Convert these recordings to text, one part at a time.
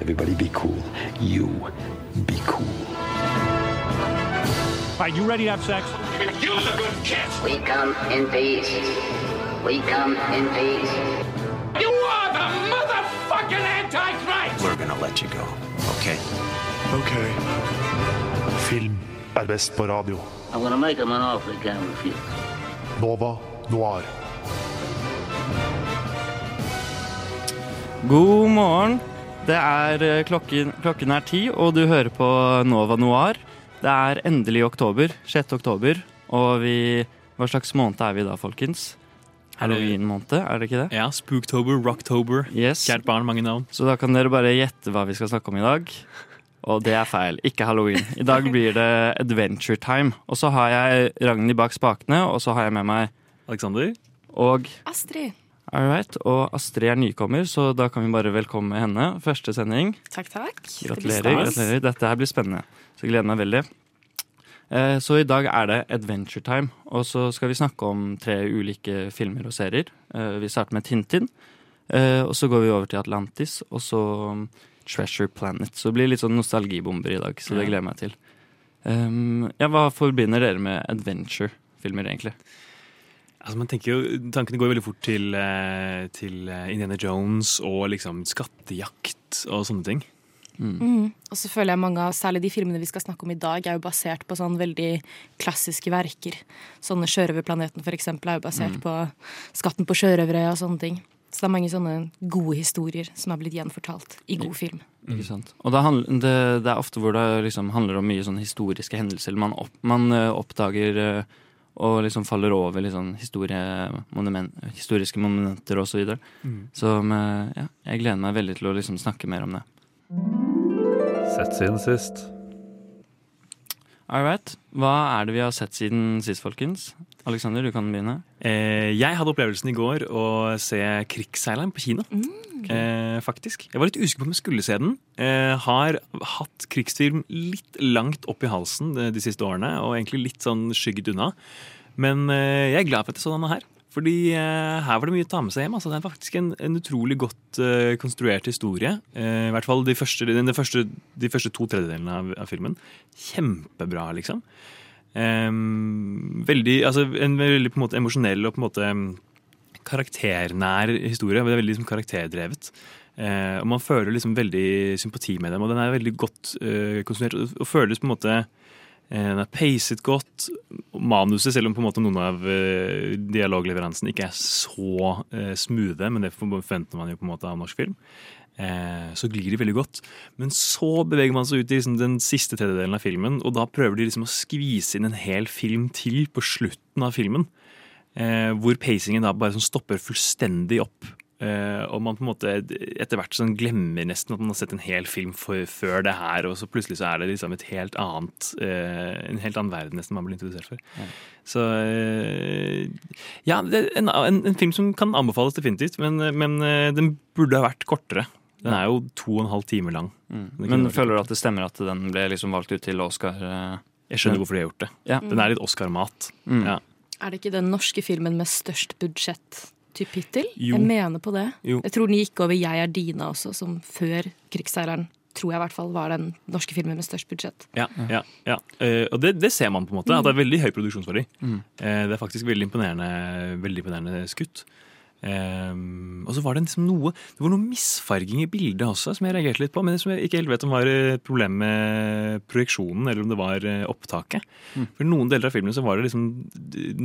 Everybody be cool. You be cool. All right, you ready to have sex? We come in peace. We come in peace. You are the motherfucking Antichrist! We're gonna let you go, okay? Ok. Film er best på radio. I'm gonna make him an offer he can't refuse. Nova Noir. God morgen. Det er eh, klokken, klokken er ti, og du hører på Nova Noir. Det er endelig oktober. 6. oktober. Og vi Hva slags måned er vi da, folkens? Halloween-måned, er det ikke det? Ja, Spooktober, Rocktober. Yes. Kjært barn, mange navn. Så da kan dere bare gjette hva vi skal snakke om i dag. Og det er feil. Ikke halloween. I dag blir det Adventure Time. Og så har jeg Ragnhild bak spakene, og så har jeg med meg Alexander. og Astrid. All right, og Astrid er nykommer, så da kan vi bare velkomme henne. Første sending. Takk, takk. Gratulerer. Det gratulerer. Dette her blir spennende. Så jeg gleder meg veldig. Eh, Så i dag er det Adventure Time, og så skal vi snakke om tre ulike filmer og serier. Eh, Vi starter med Tintin, eh, og så går vi over til Atlantis, og så Treasure Planet. Så det blir litt sånn nostalgibomber i dag, så det gleder jeg meg til. Um, Ja, hva forbinder dere med adventure-filmer, egentlig? Altså, man tenker jo, Tankene går veldig fort til, eh, til eh, Indiana Jones og liksom skattejakt og sånne ting. Mm. Og så føler jeg mange av særlig de filmene vi skal snakke om i dag, er jo basert på sånn veldig klassiske verker. Sånne 'Sjørøverplaneten' for eksempel, er jo basert på 'Skatten på sjørøvere' og sånne ting. Så det er mange sånne gode historier som er blitt gjenfortalt i god film. Ikke sant? Og det, handl- det, det er ofte hvor det liksom handler om mye sånne historiske hendelser. Man, opp, man eh, oppdager eh, og liksom faller over historie, monument, historiske monumenter og så videre. Så men, ja, jeg gleder meg veldig til å liksom snakke mer om det. Sett siden sist. All right. Hva er det vi har sett siden sist, folkens? Alexander, du kan begynne. Eh, jeg hadde opplevelsen i går å se 'Krigsseileren' på kino. eh, faktisk. Jeg var litt usikker på om jeg skulle se den. Eh, har hatt krigsfilm litt langt opp i halsen de, de siste årene, og egentlig litt sånn skygget unna. Men eh, jeg er glad for at jeg så denne her. Fordi eh, her var det mye å ta med seg hjem. Altså, det er faktisk en, en utrolig godt eh, konstruert historie. Eh, I hvert fall de første, de, de første, de første to tredjedelene av, av filmen. Kjempebra, liksom. Em, veldig, altså En veldig på en måte emosjonell og på en måte karakternær historie. Det er veldig liksom, karakterdrevet. Eh, og man føler liksom veldig sympati med dem, og den er veldig godt eh, konstruert. Og, og føles på en måte Den er peiset godt. Manuset, selv om på en måte noen av eh, dialogleveransene ikke er så eh, smoothe, men det forventer man jo på en måte av norsk film, eh, så glir de veldig godt. Men så beveger man seg ut i liksom, den siste tredjedelen av filmen, og da prøver de liksom å skvise inn en hel film til på slutten av filmen. Eh, hvor pacingen da bare sånn stopper fullstendig opp. Eh, og man på en måte etter hvert sånn glemmer nesten at man har sett en hel film for, før det her, og så plutselig så er det liksom et helt annet eh, en helt annen verden nesten man blir introdusert for. Så eh, ja, det er en, en, en film som kan anbefales definitivt, men, men den burde ha vært kortere. Den er jo to og en halv time lang. Mm. Men føler du at det stemmer at den ble liksom valgt ut til Oscar? Jeg skjønner hvorfor de har gjort det. Ja. Den er litt Oscar-mat. Mm. Ja. Er det ikke den norske filmen med størst budsjett typ hittil? Jo. Jeg mener på det. Jo. Jeg tror den gikk over 'Jeg er Dina' også, som før 'Krigsseileren'. Tror jeg i hvert fall var den norske filmen med størst budsjett. Ja, ja, ja. Uh, og det, det ser man på en måte. At det er veldig høy produksjonsverdi. Eh, det er faktisk veldig imponerende, veldig imponerende skutt. Eh, og så var det liksom noe Det var noe misfarging i bildet også, som jeg reagerte litt på. Men som jeg ikke helt vet om var et problem med projeksjonen, eller om det var opptaket. opptaket. For noen deler av filmen så var det liksom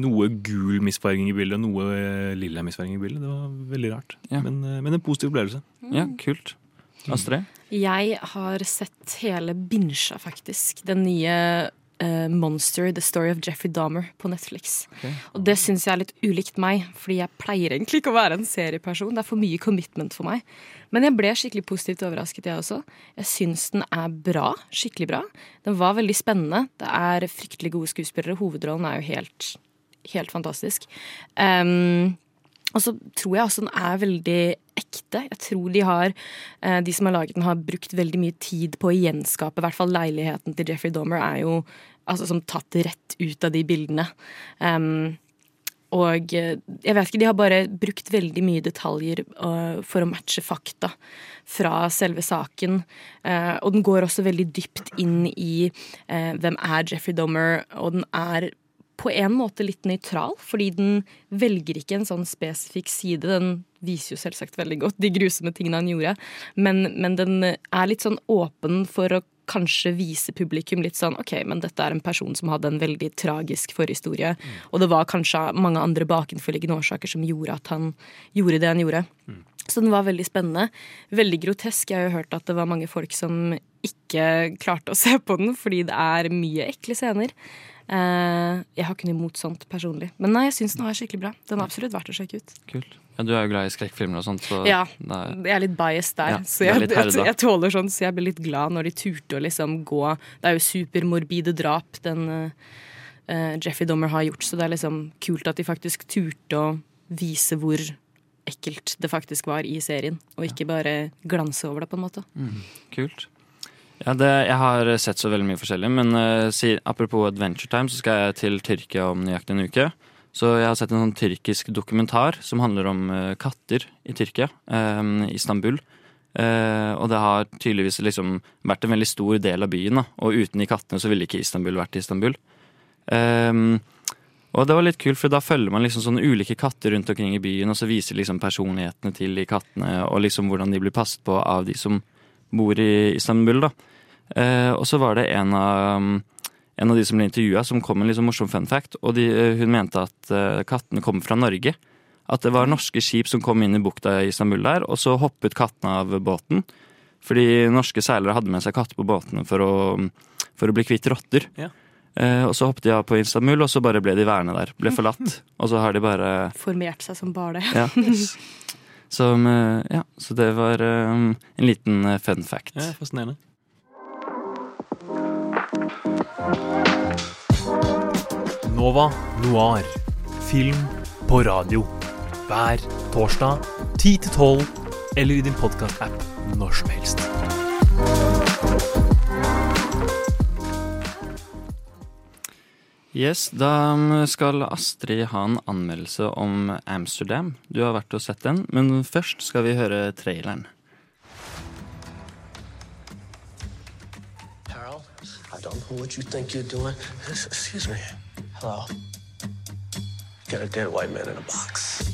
noe gul misfarging i bildet, og noe eh, lilla misfarging i bildet. Det var veldig rart. Ja. Men, eh, men en positiv opplevelse. Ja, kult. Astrid? Jeg har sett hele Binsja, faktisk. Den nye eh, Monster, The Story of Jeffrey Dahmer på Netflix. Og det syns jeg er litt ulikt meg, fordi jeg pleier egentlig ikke å være en serieperson. Det er for mye commitment for meg. Men jeg ble skikkelig positivt overrasket, jeg også. Jeg syns den er bra. Skikkelig bra. Den var veldig spennende. Det er fryktelig gode skuespillere. Hovedrollen er jo helt, helt fantastisk. Um, Og så tror jeg også den er veldig ekte. Jeg tror de har, eh, de som har laget den, har brukt veldig mye tid på å gjenskape I hvert fall leiligheten til Jeffrey Dahmer er jo altså, som tatt rett ut av de bildene. Um, og eh, jeg vet ikke, de har bare brukt veldig mye detaljer uh, for å matche fakta fra selve saken. Uh, og den går også veldig dypt inn i uh, hvem er Jeffrey Dahmer, og den er på en måte litt nøytral, fordi den velger ikke en sånn spesifikk side. Den viser jo selvsagt veldig godt de grusomme tingene han gjorde, men, men den er litt sånn åpen for å kanskje vise publikum litt sånn OK, men dette er en person som hadde en veldig tragisk forhistorie, mm. og det var kanskje mange andre bakenforliggende årsaker som gjorde at han gjorde det han gjorde. Mm. Så den var veldig spennende. Veldig grotesk. Jeg har jo hørt at det var mange folk som ikke klarte å se på den fordi det er mye ekle scener. Uh, jeg har ikke noe imot sånt personlig. Men nei, jeg syns den var skikkelig bra. Den er absolutt verdt å sjekke ut. Kult. Ja, Du er jo glad i skrekkfilmer og sånt. Så ja, er... jeg er litt biased der. Ja, så jeg, jeg, jeg, tåler sånn, så jeg blir litt glad når de turte å liksom gå Det er jo supermorbide drap den uh, Jeffy Dommer har gjort, så det er liksom kult at de faktisk turte å vise hvor ekkelt det faktisk var i serien, og ikke bare glanse over det, på en måte. Mm, kult. Ja, det, Jeg har sett så veldig mye forskjellig, men uh, si, apropos Adventure Time, så skal jeg til Tyrkia om nøyaktig en uke. Så jeg har sett en sånn tyrkisk dokumentar som handler om uh, katter i Tyrkia, um, Istanbul. Uh, og det har tydeligvis liksom vært en veldig stor del av byen, da. og uten de kattene så ville ikke Istanbul vært Istanbul. Um, og det var litt kult, for da følger man liksom sånne ulike katter rundt omkring i byen, og så viser liksom personlighetene til de kattene, og liksom hvordan de blir passet på av de som bor i Istanbul. da. Eh, og så var det en av, en av de som ble intervjua, som kom med en liksom morsom fun fact. Og de, eh, hun mente at eh, kattene kom fra Norge. At det var norske skip som kom inn i bukta i Istanbul der, og så hoppet kattene av båten. Fordi norske seilere hadde med seg katter på båtene for å, for å bli kvitt rotter. Ja. Eh, og så hoppet de av på Istanbul, og så bare ble de værende der. Ble forlatt. Og så har de bare Formert seg som bare det. ja. Som, eh, ja, så det var um, en liten fun fact. Ja, Fascinerende. Nova Noir. Film på radio. Hver torsdag 10 til 12, eller i din podkast-app når som helst. Yes, Da skal Astrid ha en anmeldelse om Amsterdam. Du har vært og sett den, men først skal vi høre traileren. Harold, I don't know what you think you're doing. Excuse me. Hello. Got a dead white man in a box.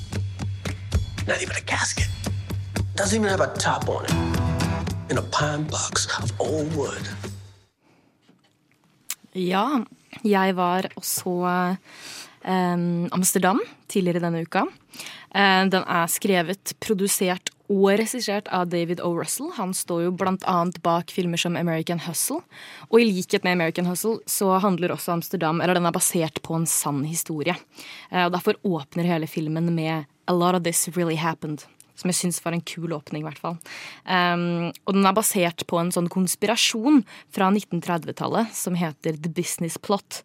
Not even a casket. Doesn't even have a top on it. In a pine box of old wood. Ja, jeg var og så um, Amsterdam tidligere denne uka. Uh, den er skrevet, produsert og regissert av David O. Russell. Han står jo annet bak filmer som American Hustle. Og i likhet med American Hustle så handler også Amsterdam eller den er basert på en sann historie. Eh, og Derfor åpner hele filmen med A lot of this really happened. Som jeg syns var en kul åpning, i hvert fall. Um, og den er basert på en sånn konspirasjon fra 1930-tallet som heter The Business Plot.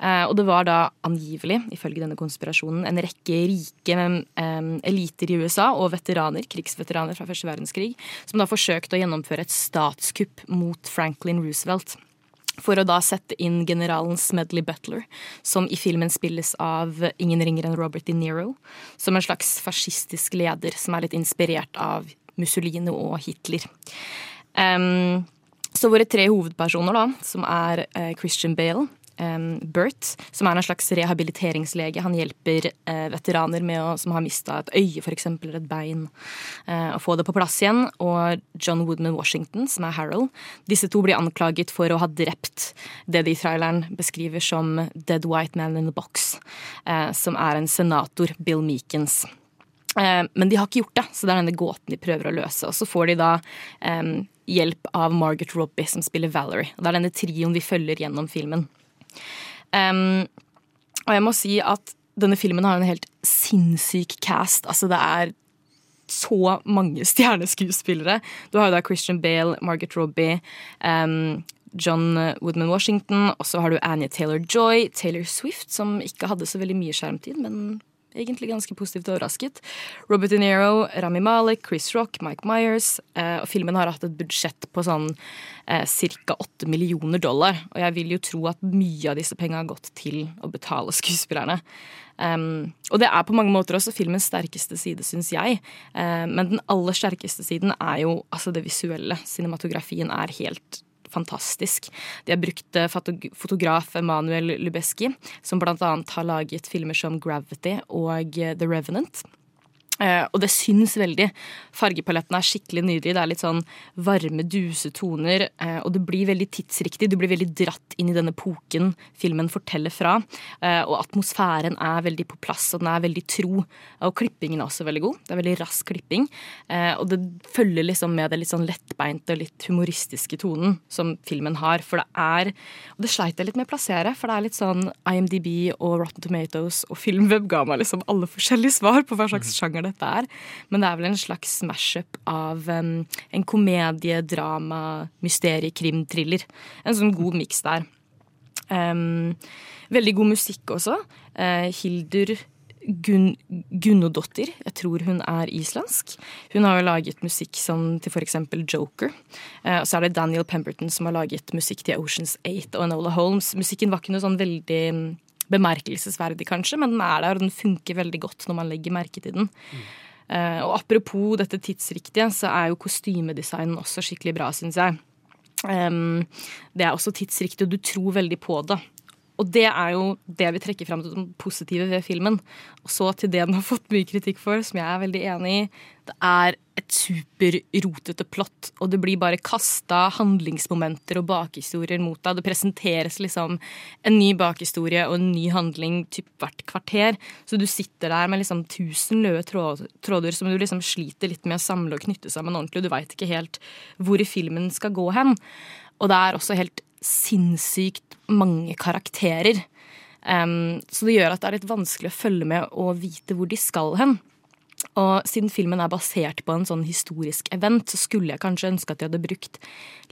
Uh, og det var da angivelig, ifølge denne konspirasjonen, en rekke rike um, eliter i USA og veteraner, krigsveteraner fra første verdenskrig, som da forsøkte å gjennomføre et statskupp mot Franklin Roosevelt for å da sette inn generalen Smedley Butler, som i filmen spilles av ingen ringer enn Robert De Niro, som en slags fascistisk leder som er litt inspirert av Mussolini og Hitler. Um, så våre tre hovedpersoner, da, som er uh, Christian Bale, Bert, som er en slags rehabiliteringslege. Han hjelper uh, veteraner å, som har mista et øye for eksempel, eller et bein, uh, å få det på plass igjen. Og John Woodman Washington, som er Harold. Disse to blir anklaget for å ha drept det de i traileren beskriver som Dead White Man in the Box, uh, som er en senator, Bill Meekins. Men de har ikke gjort det, så det er denne gåten de prøver å løse. Og så får de da hjelp av Margaret Robbie, som spiller Valerie. Og det er denne trioen vi følger gjennom filmen. Um, og jeg må si at denne filmen har en helt sinnssyk cast. Altså, det er så mange stjerneskuespillere. Du har jo da Christian Bale, Margaret Robbie, um, John Woodman Washington, og så har du Annie Taylor-Joy, Taylor Swift, som ikke hadde så veldig mye skjermtid, men egentlig ganske positivt overrasket. Robert De Niro, Rami Malek, Chris Rock, Mike Myers. Eh, og filmen har hatt et budsjett på sånn eh, ca. 8 millioner dollar. Og jeg vil jo tro at mye av disse pengene har gått til å betale skuespillerne. Um, og det er på mange måter også filmens sterkeste side, syns jeg. Uh, men den aller sterkeste siden er jo altså det visuelle. Cinematografien er helt fantastisk. De har brukt eh, fotograf Emanuel Lubeski, som annet har laget filmer som Gravity og eh, The Revenant. Eh, og det syns veldig. Fargepaletten er skikkelig nydelig. Det er litt sånn varme, duse toner. Uh, og det blir veldig tidsriktig. Du blir veldig dratt inn i denne epoken filmen forteller fra. Uh, og atmosfæren er veldig på plass, og den er veldig tro. Og klippingen er også veldig god. Det er veldig rask klipping. Og det følger liksom med det litt sånn lettbeinte og litt humoristiske tonen som filmen har. For det er Og det sleit jeg litt med å plassere, for det er litt sånn IMDb og Rotten Tomatoes og Filmweb ga meg liksom alle forskjellige svar på hva slags sjanger det dette er. Men det er vel en slags smash-up av um, en komedie, drama, mysterie, krim, thriller. En sånn god miks der. Um, veldig god musikk også. Uh, Hildur Gun Gunnodottir. Jeg tror hun er islandsk. Hun har jo laget musikk som til f.eks. Joker. Eh, og så er det Daniel Pemberton som har laget musikk til Oceans 8 og Enola Holmes. Musikken var ikke noe sånn veldig bemerkelsesverdig, kanskje, men den er der, og den funker veldig godt når man legger merke til den. Mm. Uh, og apropos dette tidsriktige, så er jo kostymedesignen også skikkelig bra, syns jeg. Um, det er også tidsriktig, og du tror veldig på det. Og det er jo det vi trekker fram det positive ved filmen. Og så til det den har fått mye kritikk for, som jeg er veldig enig i. Det er et superrotete plott, og det blir bare kasta handlingsmomenter og bakhistorier mot deg. Det presenteres liksom en ny bakhistorie og en ny handling typ hvert kvarter. Så du sitter der med liksom tusen løde tråder som du liksom sliter litt med å samle og knytte sammen ordentlig, du veit ikke helt hvor filmen skal gå hen. Og det er også helt sinnssykt mange karakterer. Um, så det gjør at det er litt vanskelig å følge med og vite hvor de skal hen. Og siden filmen er basert på en sånn historisk event, så skulle jeg kanskje ønske at de hadde brukt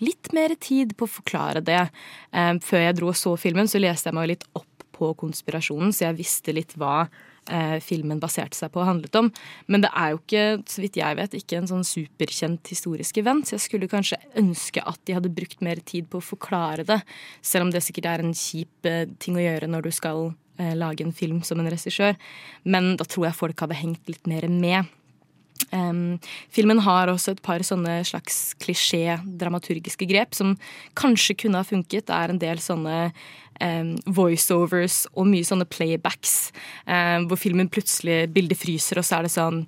litt mer tid på å forklare det. Um, før jeg dro og så filmen, så leste jeg meg litt opp på konspirasjonen, så jeg visste litt hva eh, filmen baserte seg på og handlet om. Men det er jo ikke, så vidt jeg vet, ikke en sånn superkjent historisk event. Så jeg skulle kanskje ønske at de hadde brukt mer tid på å forklare det. Selv om det sikkert er en kjip eh, ting å gjøre når du skal eh, lage en film som en regissør. Men da tror jeg folk hadde hengt litt mer med. Um, filmen har også et par sånne slags klisjé-dramaturgiske grep som kanskje kunne ha funket. Det er en del sånne um, voiceovers og mye sånne playbacks um, hvor filmen plutselig bildet fryser, og så er det sånn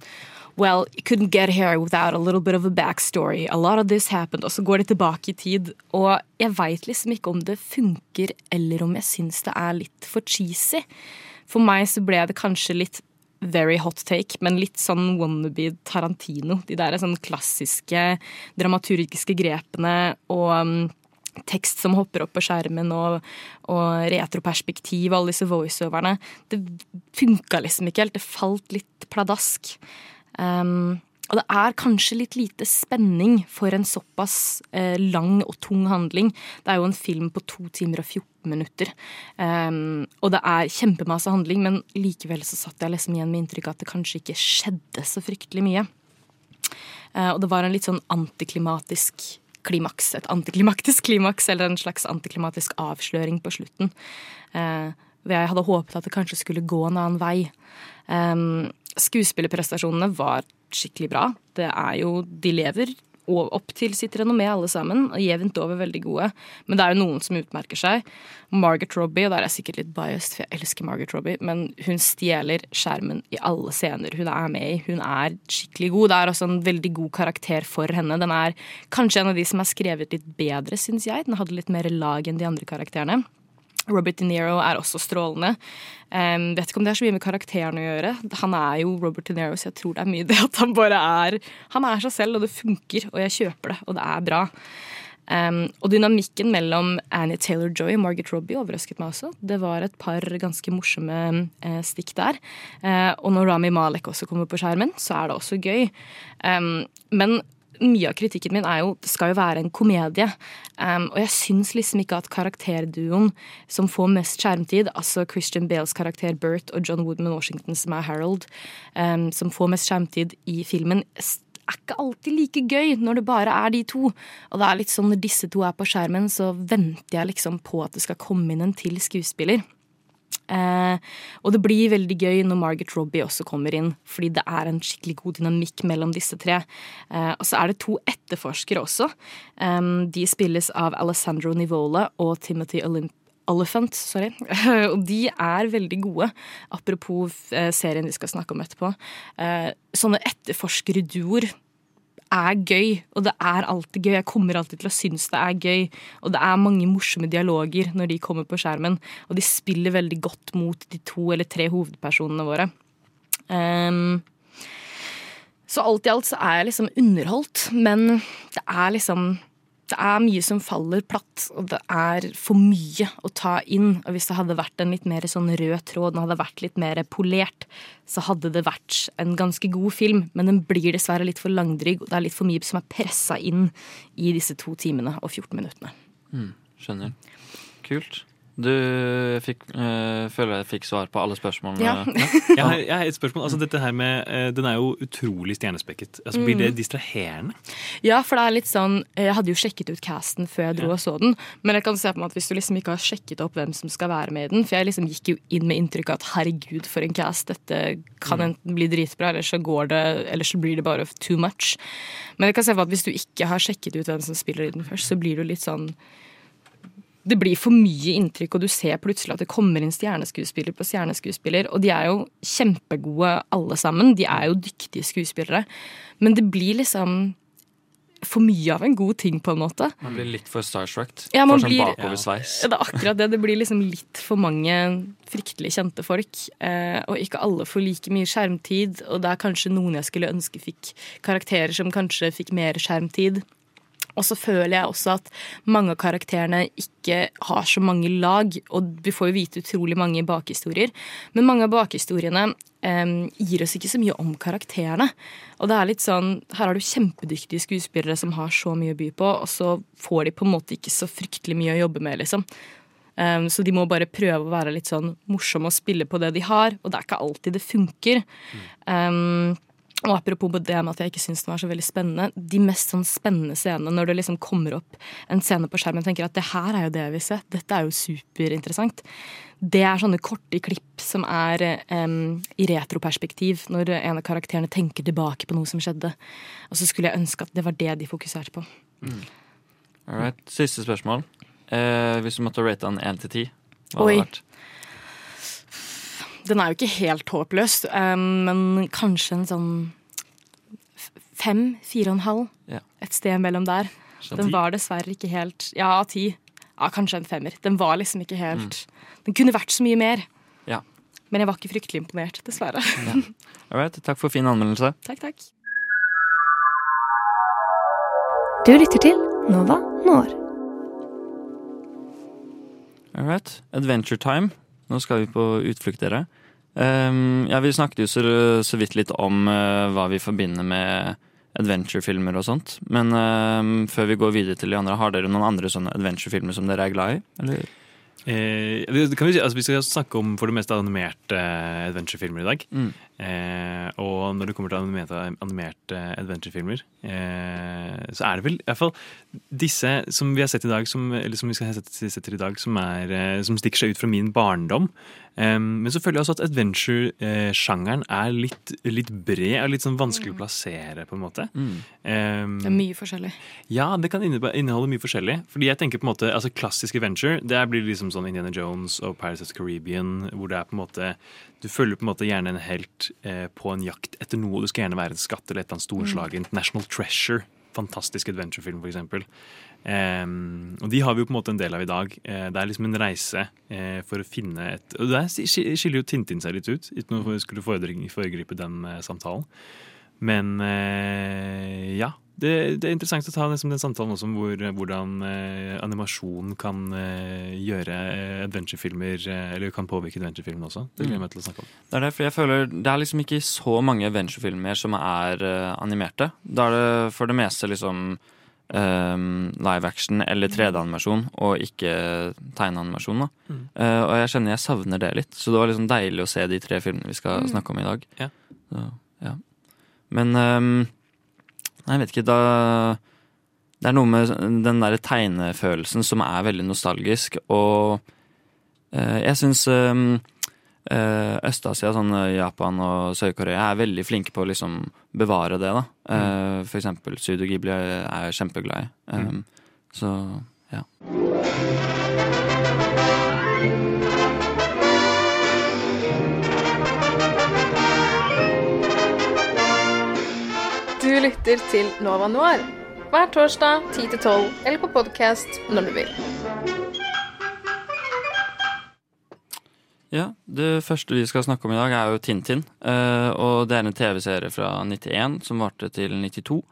Well, you couldn't get here without a little bit of a backstory. A lot of this happened. Og så går det tilbake i tid. Og jeg veit liksom ikke om det funker, eller om jeg syns det er litt for cheesy. For meg så ble det kanskje litt very hot take, men litt sånn wannabe Tarantino. De der sånn klassiske dramaturgiske grepene og um, tekst som hopper opp på skjermen, og, og retroperspektiv, alle disse voiceoverne. Det funka liksom ikke helt. Det falt litt pladask. Um, og det er kanskje litt lite spenning for en såpass eh, lang og tung handling. Det er jo en film på to timer og 14 minutter. Um, og det er kjempemasse handling, men likevel så satt jeg liksom igjen med inntrykk av at det kanskje ikke skjedde så fryktelig mye. Uh, og det var en litt sånn antiklimatisk klimaks. Et antiklimaktisk klimaks, eller en slags antiklimatisk avsløring på slutten. Uh, jeg hadde håpet at det kanskje skulle gå en annen vei. Um, skuespillerprestasjonene var skikkelig bra. Det er jo De lever opp til sitt renommé, alle sammen. og Jevnt over veldig gode. Men det er jo noen som utmerker seg. Margaret Robbie, og der er jeg sikkert litt biased, for jeg elsker Margaret Robbie, men hun stjeler skjermen i alle scener hun er med i. Hun er skikkelig god. Det er også en veldig god karakter for henne. Den er kanskje en av de som er skrevet litt bedre, syns jeg. Den hadde litt mer lag enn de andre karakterene. Robert De Niro er også strålende. Um, vet ikke om det har så mye med karakteren å gjøre. Han er jo Robert De Niro, så jeg tror det er mye det at han bare er Han er seg selv, og det funker, og jeg kjøper det, og det er bra. Um, og dynamikken mellom Annie Taylor-Joy og Margaret Robbie overrasket meg også. Det var et par ganske morsomme uh, stikk der. Uh, og når Rami Malek også kommer på skjermen, så er det også gøy. Um, men mye av kritikken min er jo det skal jo være en komedie. Um, og jeg syns liksom ikke at karakterduoen som får mest skjermtid, altså Christian Bales karakter Bert og John Woodman Washington som er Harold, um, som får mest skjermtid i filmen, er ikke alltid like gøy når det bare er de to. Og det er litt sånn når disse to er på skjermen, så venter jeg liksom på at det skal komme inn en til skuespiller. Eh, og det blir veldig gøy når Margaret Robbie også kommer inn, fordi det er en skikkelig god dynamikk mellom disse tre. Eh, og så er det to etterforskere også. De spilles av Alessandro Nivola og Timothy Olymp Elephant, sorry. og de er veldig gode. Apropos eh, serien vi skal snakke om etterpå. Sånne etterforskerduoer er gøy, og det er alltid gøy. Jeg kommer alltid til å synes det er gøy. Og det er mange morsomme dialoger når de kommer på skjermen. Og de spiller veldig godt mot de to eller tre hovedpersonene våre. Um, så alt i alt så er jeg liksom underholdt, men det er liksom det er mye som faller platt, og det er for mye å ta inn. Og hvis det hadde vært en litt mer sånn rød tråd, den hadde vært litt mer polert, så hadde det vært en ganske god film. Men den blir dessverre litt for langdrygg, og det er litt for mye som er pressa inn i disse to timene og 14 minuttene. Mm, skjønner. Kult. Du fikk, øh, føler jeg fikk svar på alle spørsmålene? Ja. Jeg har, jeg har et spørsmål. Altså, dette her med, øh, Den er jo utrolig stjernespekket. Altså, blir det distraherende? Ja, for det er litt sånn Jeg hadde jo sjekket ut casten før jeg dro og så den, men jeg kan se på meg at hvis du liksom ikke har sjekket opp hvem som skal være med i den For jeg liksom gikk jo inn med inntrykk av at herregud, for en cast, dette kan enten bli dritbra, eller så går det Eller så blir det bare too much. Men jeg kan se på at hvis du ikke har sjekket ut hvem som spiller i den først, så blir du litt sånn det blir for mye inntrykk, og du ser plutselig at det kommer inn stjerneskuespiller på stjerneskuespiller. Og de er jo kjempegode alle sammen. De er jo dyktige skuespillere. Men det blir liksom for mye av en god ting, på en måte. Man blir litt for starstruck. Ja, man for sånn blir- bakoversveis. Det er akkurat det. Det blir liksom litt for mange fryktelig kjente folk. Eh, og ikke alle får like mye skjermtid. Og det er kanskje noen jeg skulle ønske fikk karakterer som kanskje fikk mer skjermtid. Og så føler jeg også at mange av karakterene ikke har så mange lag, og vi får jo vite utrolig mange bakhistorier. Men mange av bakhistoriene um, gir oss ikke så mye om karakterene. Og det er litt sånn, her har du kjempedyktige skuespillere som har så mye å by på, og så får de på en måte ikke så fryktelig mye å jobbe med, liksom. Um, så de må bare prøve å være litt sånn morsomme og spille på det de har, og det er ikke alltid det funker. Um, og apropos det med at jeg ikke syns den var så veldig spennende. De mest sånn spennende scenene, når det liksom kommer opp en scene på skjermen og tenker at det her er jo det jeg vil se, dette er jo superinteressant. Det er sånne korte klipp som er um, i retroperspektiv, når en av karakterene tenker tilbake på noe som skjedde. Og så skulle jeg ønske at det var det de fokuserte på. All right. Siste spørsmål. Eh, hvis du måtte rate den 1 til 10, hva hadde det vært? Den er jo ikke helt håpløs, men kanskje en sånn fem, fire og en halv. Ja. Et sted mellom der. Den var dessverre ikke helt Ja, ti. Ja, kanskje en femmer. Den var liksom ikke helt Mm. Den kunne vært så mye mer. Ja. Men jeg var ikke fryktelig imponert, dessverre. All right. Takk for fin anmeldelse. takk, takk. Du lytter til Nova Når. All right. Adventure time. Nå skal vi på utflukt, dere. Um, ja, vi snakket jo så, så vidt litt om eh, hva vi forbinder med adventure-filmer og sånt. Men um, før vi går videre til de andre, har dere noen andre sånne adventure-filmer som dere er glad i? Eller? Eh, kan vi, altså, vi skal snakke om for det meste animerte eh, adventure-filmer i dag. Mm. Eh, og når det kommer til animerte, animerte adventure-filmer, eh, så er det vel i hvert fall disse som vi har sett i dag, som, eller som vi skal sette, sett, sett i dag, som, er, eh, som stikker seg ut fra min barndom. Eh, men så føler jeg også at adventure-sjangeren er litt, litt bred og litt sånn vanskelig å plassere, på en måte. Mm. Eh, Det er mye forskjellig. ja, det kan inneholde, inneholde mye forskjellig. Fordi jeg tenker på en måte, altså Klassisk adventure det blir liksom sånn Indiana Jones og Paris of the Caribbean, hvor det er på en måte Du følger på en måte gjerne en helt eh, på en jakt etter noe. Du skal gjerne være en skatt eller et eller annet storslagent. National Treasure. Fantastisk adventurefilm, for eksempel. Og de har vi jo på en måte en del av i dag. Uh, det er liksom en reise uh, for å finne et Og der skiller jo Tintin seg litt ut, uten å skulle foregripe, den uh, samtalen. Men ja. Det, det er interessant å ta liksom, den samtalen også om hvor, hvordan eh, animasjon kan eh, gjøre eh, adventurefilmer eh, Eller kan påvirke adventurefilmene også. Det gleder jeg meg til å snakke om. Det er det, for jeg føler det er liksom ikke så mange adventurefilmer som er eh, animerte. Da er det for det meste liksom eh, live action eller 3D-animasjon, og ikke tegneanimasjon. Mm. Eh, og jeg kjenner jeg savner det litt, så det var liksom deilig å se de tre filmene vi skal Mm. snakke om i dag. Ja. Så, ja. Men ehm, Nei, jeg vet ikke, da Det er noe med den derre tegnefølelsen som er veldig nostalgisk, og eh, jeg syns ehm, eh, Øst-Asia, sånn eh, Japan og Sør-Korea, er veldig flinke på å liksom bevare det. da. Eh, for eksempel Sudo Ghibli er jeg kjempeglad i. Um, Så ja. Lytter til Nova Noir hver torsdag 10-12, eller på podkast når du vil. Ja, Det første vi skal snakke om i dag, er jo Tintin. Eh, og det er en TV-serie fra 91 som varte til 92.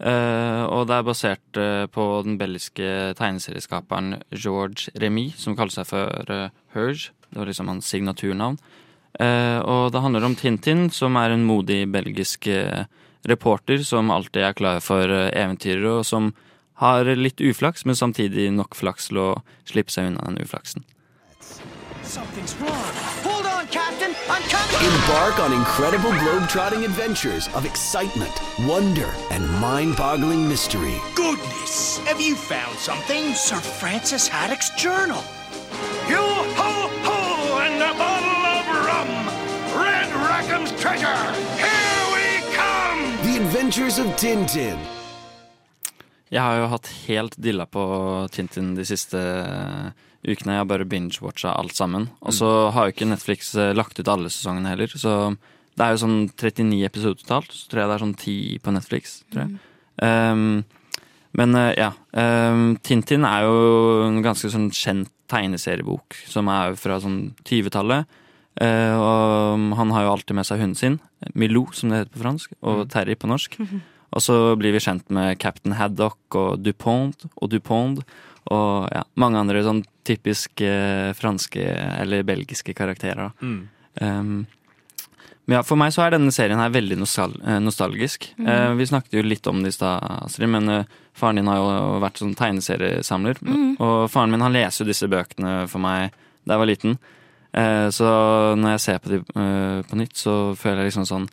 Uh, og det er basert uh, på den belgiske tegneserieskaperen George Remy, som kaller seg for uh, Herge. Det var liksom hans signaturnavn. Eh, og det handler om Tintin, som er en modig belgisk eh, reporter som alltid er klar for eventyrer og som har litt uflaks, men samtidig nok flaks til å slippe seg unna den uflaksen. Something's wrong. Hold on, Captain. Embark on incredible globe-trotting adventures of excitement, wonder, and mind-boggling mystery. Goodness! Have you found something? Sir Francis Haddock's journal. You ho ho and a bottle of rum! Red Rackham's treasure! Adventures of Tintin. Jeg har jo hatt helt dilla på Tintin de siste eh, ukene. Jeg har bare binge-watcha alt sammen. Og så har jo ikke Netflix eh, lagt ut alle sesongene heller. Så det er jo sånn 39 episoder totalt. Så tror jeg det er sånn 10 på Netflix. tror jeg. Um, men eh, ja. Um, Tintin er jo en ganske sånn kjent tegneseriebok som er fra sånn 20-tallet. Eh, og han har jo alltid med seg hunden sin, Milou som det heter på fransk, og Terry på norsk. Og så blir vi kjent med Captain Haddock og Dupont og Dupont. Og ja, mange andre sånn typisk eh, franske eller belgiske karakterer. Mm. Um, men ja, for meg så er denne serien her veldig nostal eh, nostalgisk. Mm. Uh, vi snakket jo litt om det i stad, Astrid, men uh, faren din har jo vært sånn tegneseriesamler. Mm. Og faren min han leser jo disse bøkene for meg da jeg var liten. Eh, så når jeg ser på de eh, på nytt, så føler jeg liksom sånn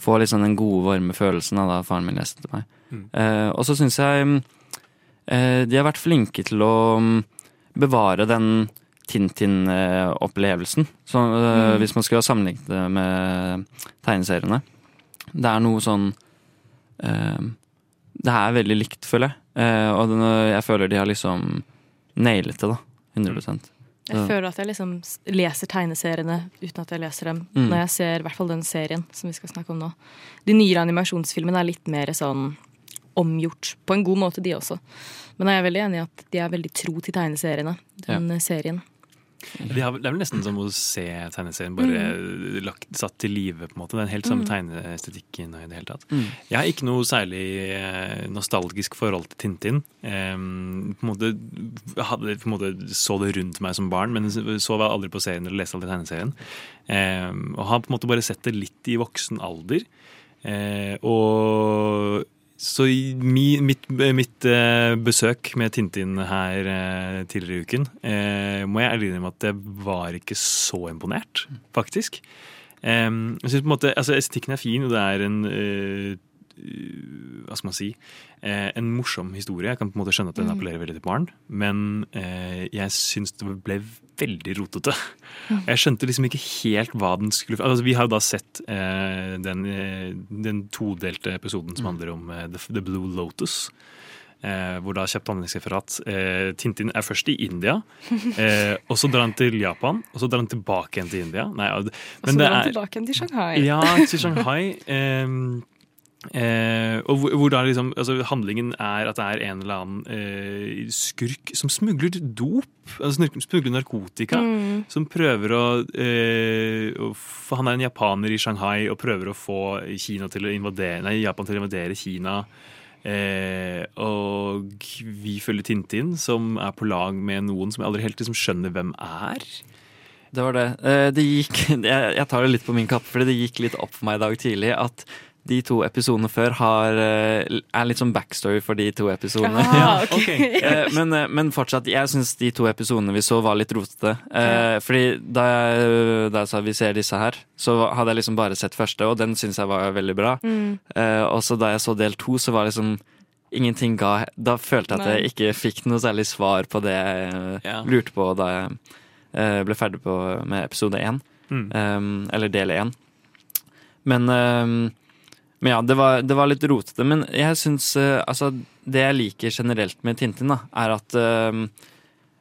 Får liksom den gode, varme følelsen av da faren min leste til meg. Mm. Eh, og så syns jeg de har vært flinke til å mm, bevare den Tintin-opplevelsen. Mm. Hvis man skulle ha sammenlignet det med tegneseriene. Det er noe sånn Det er veldig likt, føler jeg. Og jeg føler de har liksom nailet det, da. 100 Jeg ja. føler at jeg liksom leser tegneseriene uten at jeg leser dem. Mm. Når jeg ser i hvert fall den serien som vi skal snakke om nå. De nyere animasjonsfilmene er litt mer sånn omgjort. På en god måte, de også. Men jeg er veldig enig i at de er veldig tro til tegneseriene. Den ja. serien. Det er vel nesten som å se tegneserien bare lagt, satt til live. på en måte. Det er en helt samme Mm. tegneestetikken i det hele tatt. Mm. Jeg har ikke noe særlig eh, nostalgisk forhold til Tintin. Um, på en måte, hadde, på en måte så det rundt meg som barn, men så var jeg aldri på serien eller leste aldri tegneserien. Um, og har på en måte bare sett det litt i voksen alder. Uh, og så mi, mitt, mitt eh, besøk med Tintin her eh, tidligere i uken, eh, må jeg ærlig innrømme at jeg var ikke så imponert, faktisk. Jeg synes på en måte, altså Estetikken er fin, og det er en Hva skal man si? Eh, en morsom historie. Jeg kan på en måte skjønne at den Mm. appellerer veldig til barn, men eh, jeg syns det ble veldig rotete. Jeg skjønte liksom ikke helt hva den skulle altså, Vi har jo da sett eh, den, eh, den todelte episoden som handler om eh, The, Blue Lotus. Eh, hvor da kjapt handlingsreferat eh, Tintin er først i India, eh, og så drar han til Japan, og så drar han tilbake igjen til India. Nei, og- så drar han tilbake igjen til Shanghai. ja, til Shanghai. eh, og hvor, hvor da liksom altså Handlingen er at det er en eller annen eh, skurk som smugler dop. Altså smugler narkotika. Mm. Som prøver å, eh, å Han er en japaner i Shanghai og prøver å få Kina til å invadere, nei, Japan til å invadere Kina. Eh, og vi følger Tintin, som er på lag med noen som jeg aldri helt liksom skjønner hvem er. Det var det. Eh, det gikk, jeg, jeg tar det litt på min kappe, fordi det gikk litt opp for meg i dag tidlig at de to episodene før har, eh, er litt sånn backstory for de to episodene. Ah, ok. Eh, men, eh, men fortsatt, jeg syns de to episodene vi så var litt rotete. Okay. fordi da jeg, da jeg sa vi ser disse her, så hadde jeg liksom bare sett første, og den syns jeg var veldig bra. Mm. Eh, og så da jeg så del to, så var liksom ingenting ga Da følte jeg at jeg ikke fikk noe særlig svar på det jeg Ja. lurte på da jeg eh, ble ferdig på, med episode én. Mm. Um, eller del én. Men, um, men ja, det var, det var litt rotete. Men jeg syns uh, Altså, det jeg liker generelt med Tintin, da, er at uh,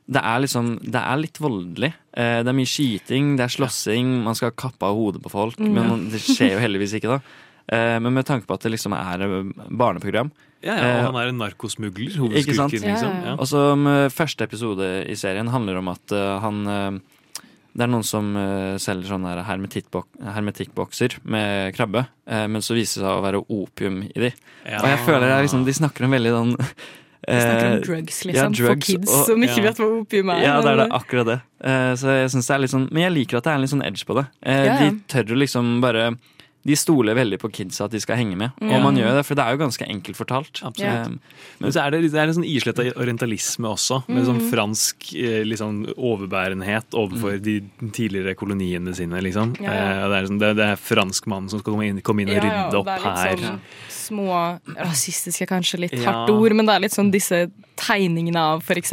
det er liksom Det er litt voldelig. Uh, det er mye skyting, det er slåssing, man skal kappe av hodet på folk. Mm. Men det skjer jo heldigvis ikke, da. Eh, men med tanke på at det liksom er barneprogram Ja, ja, og han er en narkosmugler, ikke sant? hovedskurken, liksom. Ja. Og så um, Første episode i serien handler om at uh, han uh, Det er noen som uh, selger sånne hermetikkbokser med krabbe, uh, men så viser det seg å være opium i de. Ja. Og jeg føler det er liksom, de snakker om veldig sånn Vi snakker om eh, drugs, liksom. ja, for kids og- som ikke ja. vet hva opium er. Ja, det er det, akkurat det. Eh, så jeg synes det er litt sånn Men jeg liker at det er en litt sånn edge på det. Eh, Ja, ja. De tør å liksom bare De stoler veldig på kidsa at de skal henge med, Og og man gjør det, for det er jo ganske enkelt fortalt. Absolutt. Eh, Men så er det, det er en sånn isletta orientalisme også, med sånn Mm. fransk liksom, overbærenhet overfor de tidligere koloniene sine, liksom. Ja, ja. Eh, det, er sånn, det, det er franskmannen som skal komme inn, komme inn og Ja, ja, rydde opp det er litt her. Sånn små rasistiske, kanskje litt Ja. hardt ord, men det er litt sånn disse tegningene av f.eks.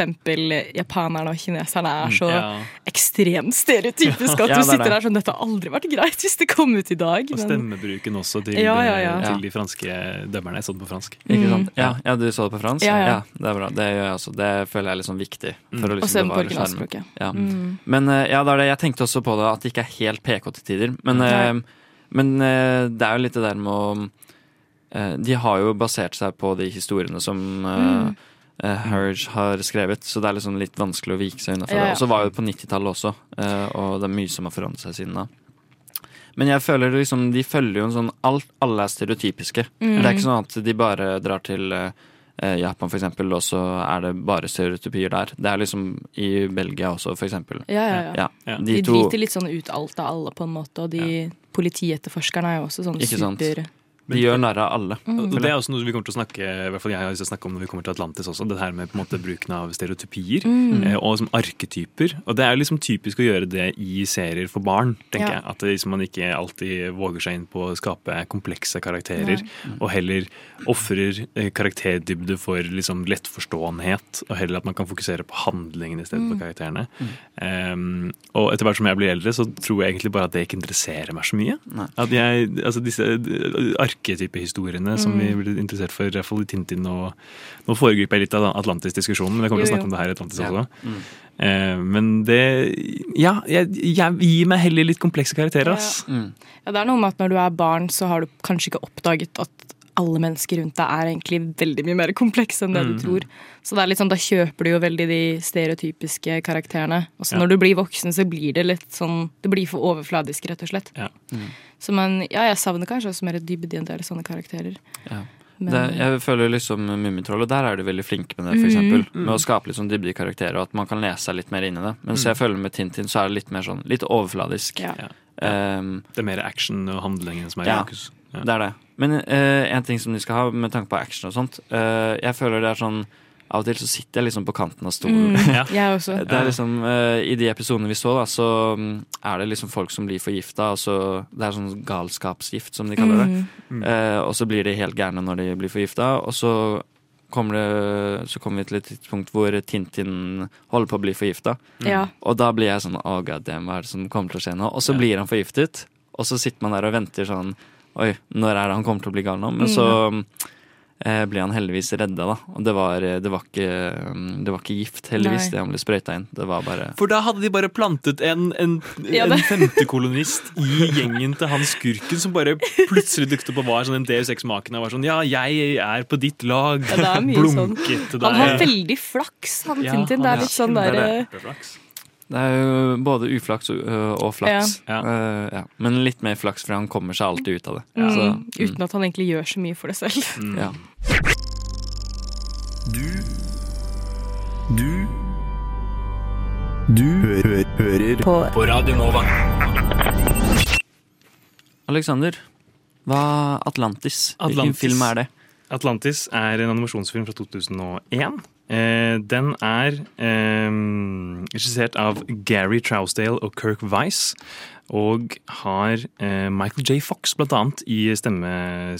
japanerne og kineserne er så Ja. Ekstremt stereotypisk at Ja, du er sitter der sånn Dette har aldri vært greit hvis det kom ut i dag. Og men- stemmebruken også til, Ja, ja, ja. til de franske dømmerne. Jeg så det på fransk. Ikke sant? Ja, ja, du så det på fransk? Ja, ja. Det er bra. Det gjør jeg også. Det føler jeg er litt sånn viktig. For Mm. å Og liksom på bevare skjermen. Ja. Mm. Men eh, ja, det er det. Jeg tenkte også på det at det ikke er helt PK til tider. Men, eh, men eh, det er jo litt det der med å eh, De har jo basert seg på de historiene som uh, Mm. Hurge har skrevet, så det er liksom litt vanskelig å vike seg unna Ja, ja. det. Og så var jo på 90-tallet også, eh, og det er mye som har forandret seg siden da. Men jeg føler liksom, de følger jo en sånn alt, Alle er stereotypiske. Mm. Det er ikke sånn at de bare drar til eh, eh, Japan, for eksempel, og så er det bare stereotypier der. Det er liksom i Belgia også, for eksempel. Ja, ja, ja. de De, to driter litt sånn ut alt av alle, på en måte, og de politietterforskerne er jo også sånn Ikke super De gjør narr av alle. Mm. Det er også noe vi kommer til å snakke i hvert fall jeg har lyst til å snakke om når vi kommer til Atlantis også. Det her med på en måte bruken av stereotypier Mm. eh, og som arketyper. Og det er liksom typisk å gjøre det i serier for barn, tenker Ja. jeg. At det liksom man ikke alltid våger seg inn på å skape komplekse karakterer. Nei. Og heller ofrer eh, karakterdybde for liksom lettforståenhet. Og heller at man kan fokusere på handlingen i stedet for Mm. karakterene. Um, og etter hvert som jeg blir eldre, så tror jeg egentlig bare at det ikke interesserer meg så mye. At jeg, altså disse eh, arketypehistoriene som Mm. vi blir interessert for, i hvert fall i Tintin og Nå foregriper jeg litt av Atlantis-diskusjonen, men jeg kommer til å snakke jo. om det her i Atlantis Ja. også. Mm. Eh, men det Ja, jeg, jeg gir meg heller litt komplekse karakterer, ass. Mm. Ja, det er noe med at når du er barn, så har du kanskje ikke oppdaget at alle mennesker rundt deg er egentlig veldig mye mer komplekse enn det Mm. du tror. Så det er litt sånn, da kjøper du jo veldig de stereotypiske karakterene. Og så Ja. når du blir voksen, så blir det litt sånn Det blir for overfladisk, rett og slett. Ja. Så men ja, jeg savner kanskje også mer dybde i en del sånne karakterer. Ja. Men- det, jeg føler liksom Mummitrollet, der er de veldig flinke med det, for Mm. Mm. Med å skape litt sånn dybde i karakterer, og at man kan lese seg litt mer inn i det. Mens Mm. jeg føler med Tintin så er det litt mer sånn litt overfladisk. Ja. Um, Det er mer action og handlingen som er i ja, det er det. Men eh, en ting som de skal ha med tanke på action og sånt, eh, jeg føler det er sånn av og til så sitter jeg liksom på kanten av stolen. Mm, Ja. jeg også. Det er liksom, eh, I de episodene vi så, da, så mm, er det liksom folk som blir forgifta. og så- Det er sånn galskapsgift, som de kaller det. Mm. Eh, og så blir de helt gærne når de blir forgifta. Og så kommer, det, så kommer vi til et tidspunkt hvor Tintin holder på å bli forgifta. Ja. Og da blir jeg sånn Å, god damn, hva er det som kommer til å skje nå? Og så Ja. blir han forgiftet, og så sitter man der og venter sånn Oi, når er det han kommer til å bli gal nå? Men Mm. så eh, ble han heldigvis redda, da. Og det var, det var, ikke, mm, det var ikke gift, heldigvis, Nei. det han ble sprøyta inn. Det var bare For da hadde de bare plantet en, en, Ja, en femtekolonist i gjengen til han skurken som bare plutselig dukket opp og var sånn en Deus Ex-maken og var sånn Ja, jeg er på ditt lag. Ja, det er mye sånn. Blunket til Han har veldig flaks, han Ja, Tintin. Det er litt sånn det er der det. Er jo både uflaks og, og flaks. Ja. Uh, ja. Men litt mer flaks, for han kommer seg alltid ut av det. Ja. Så, mm, Uten at han egentlig gjør så mye for det selv. Mm. ja. Du Du Du hø hører På Radio Nova. Alexander, hva Atlantis? Hvilken film er det? Atlantis er en animasjonsfilm fra 2001. Eh, den er eh, regissert av Gary Trousdale og Kirk Weiss. Og har eh, Michael J. Fox blant annet i stemme,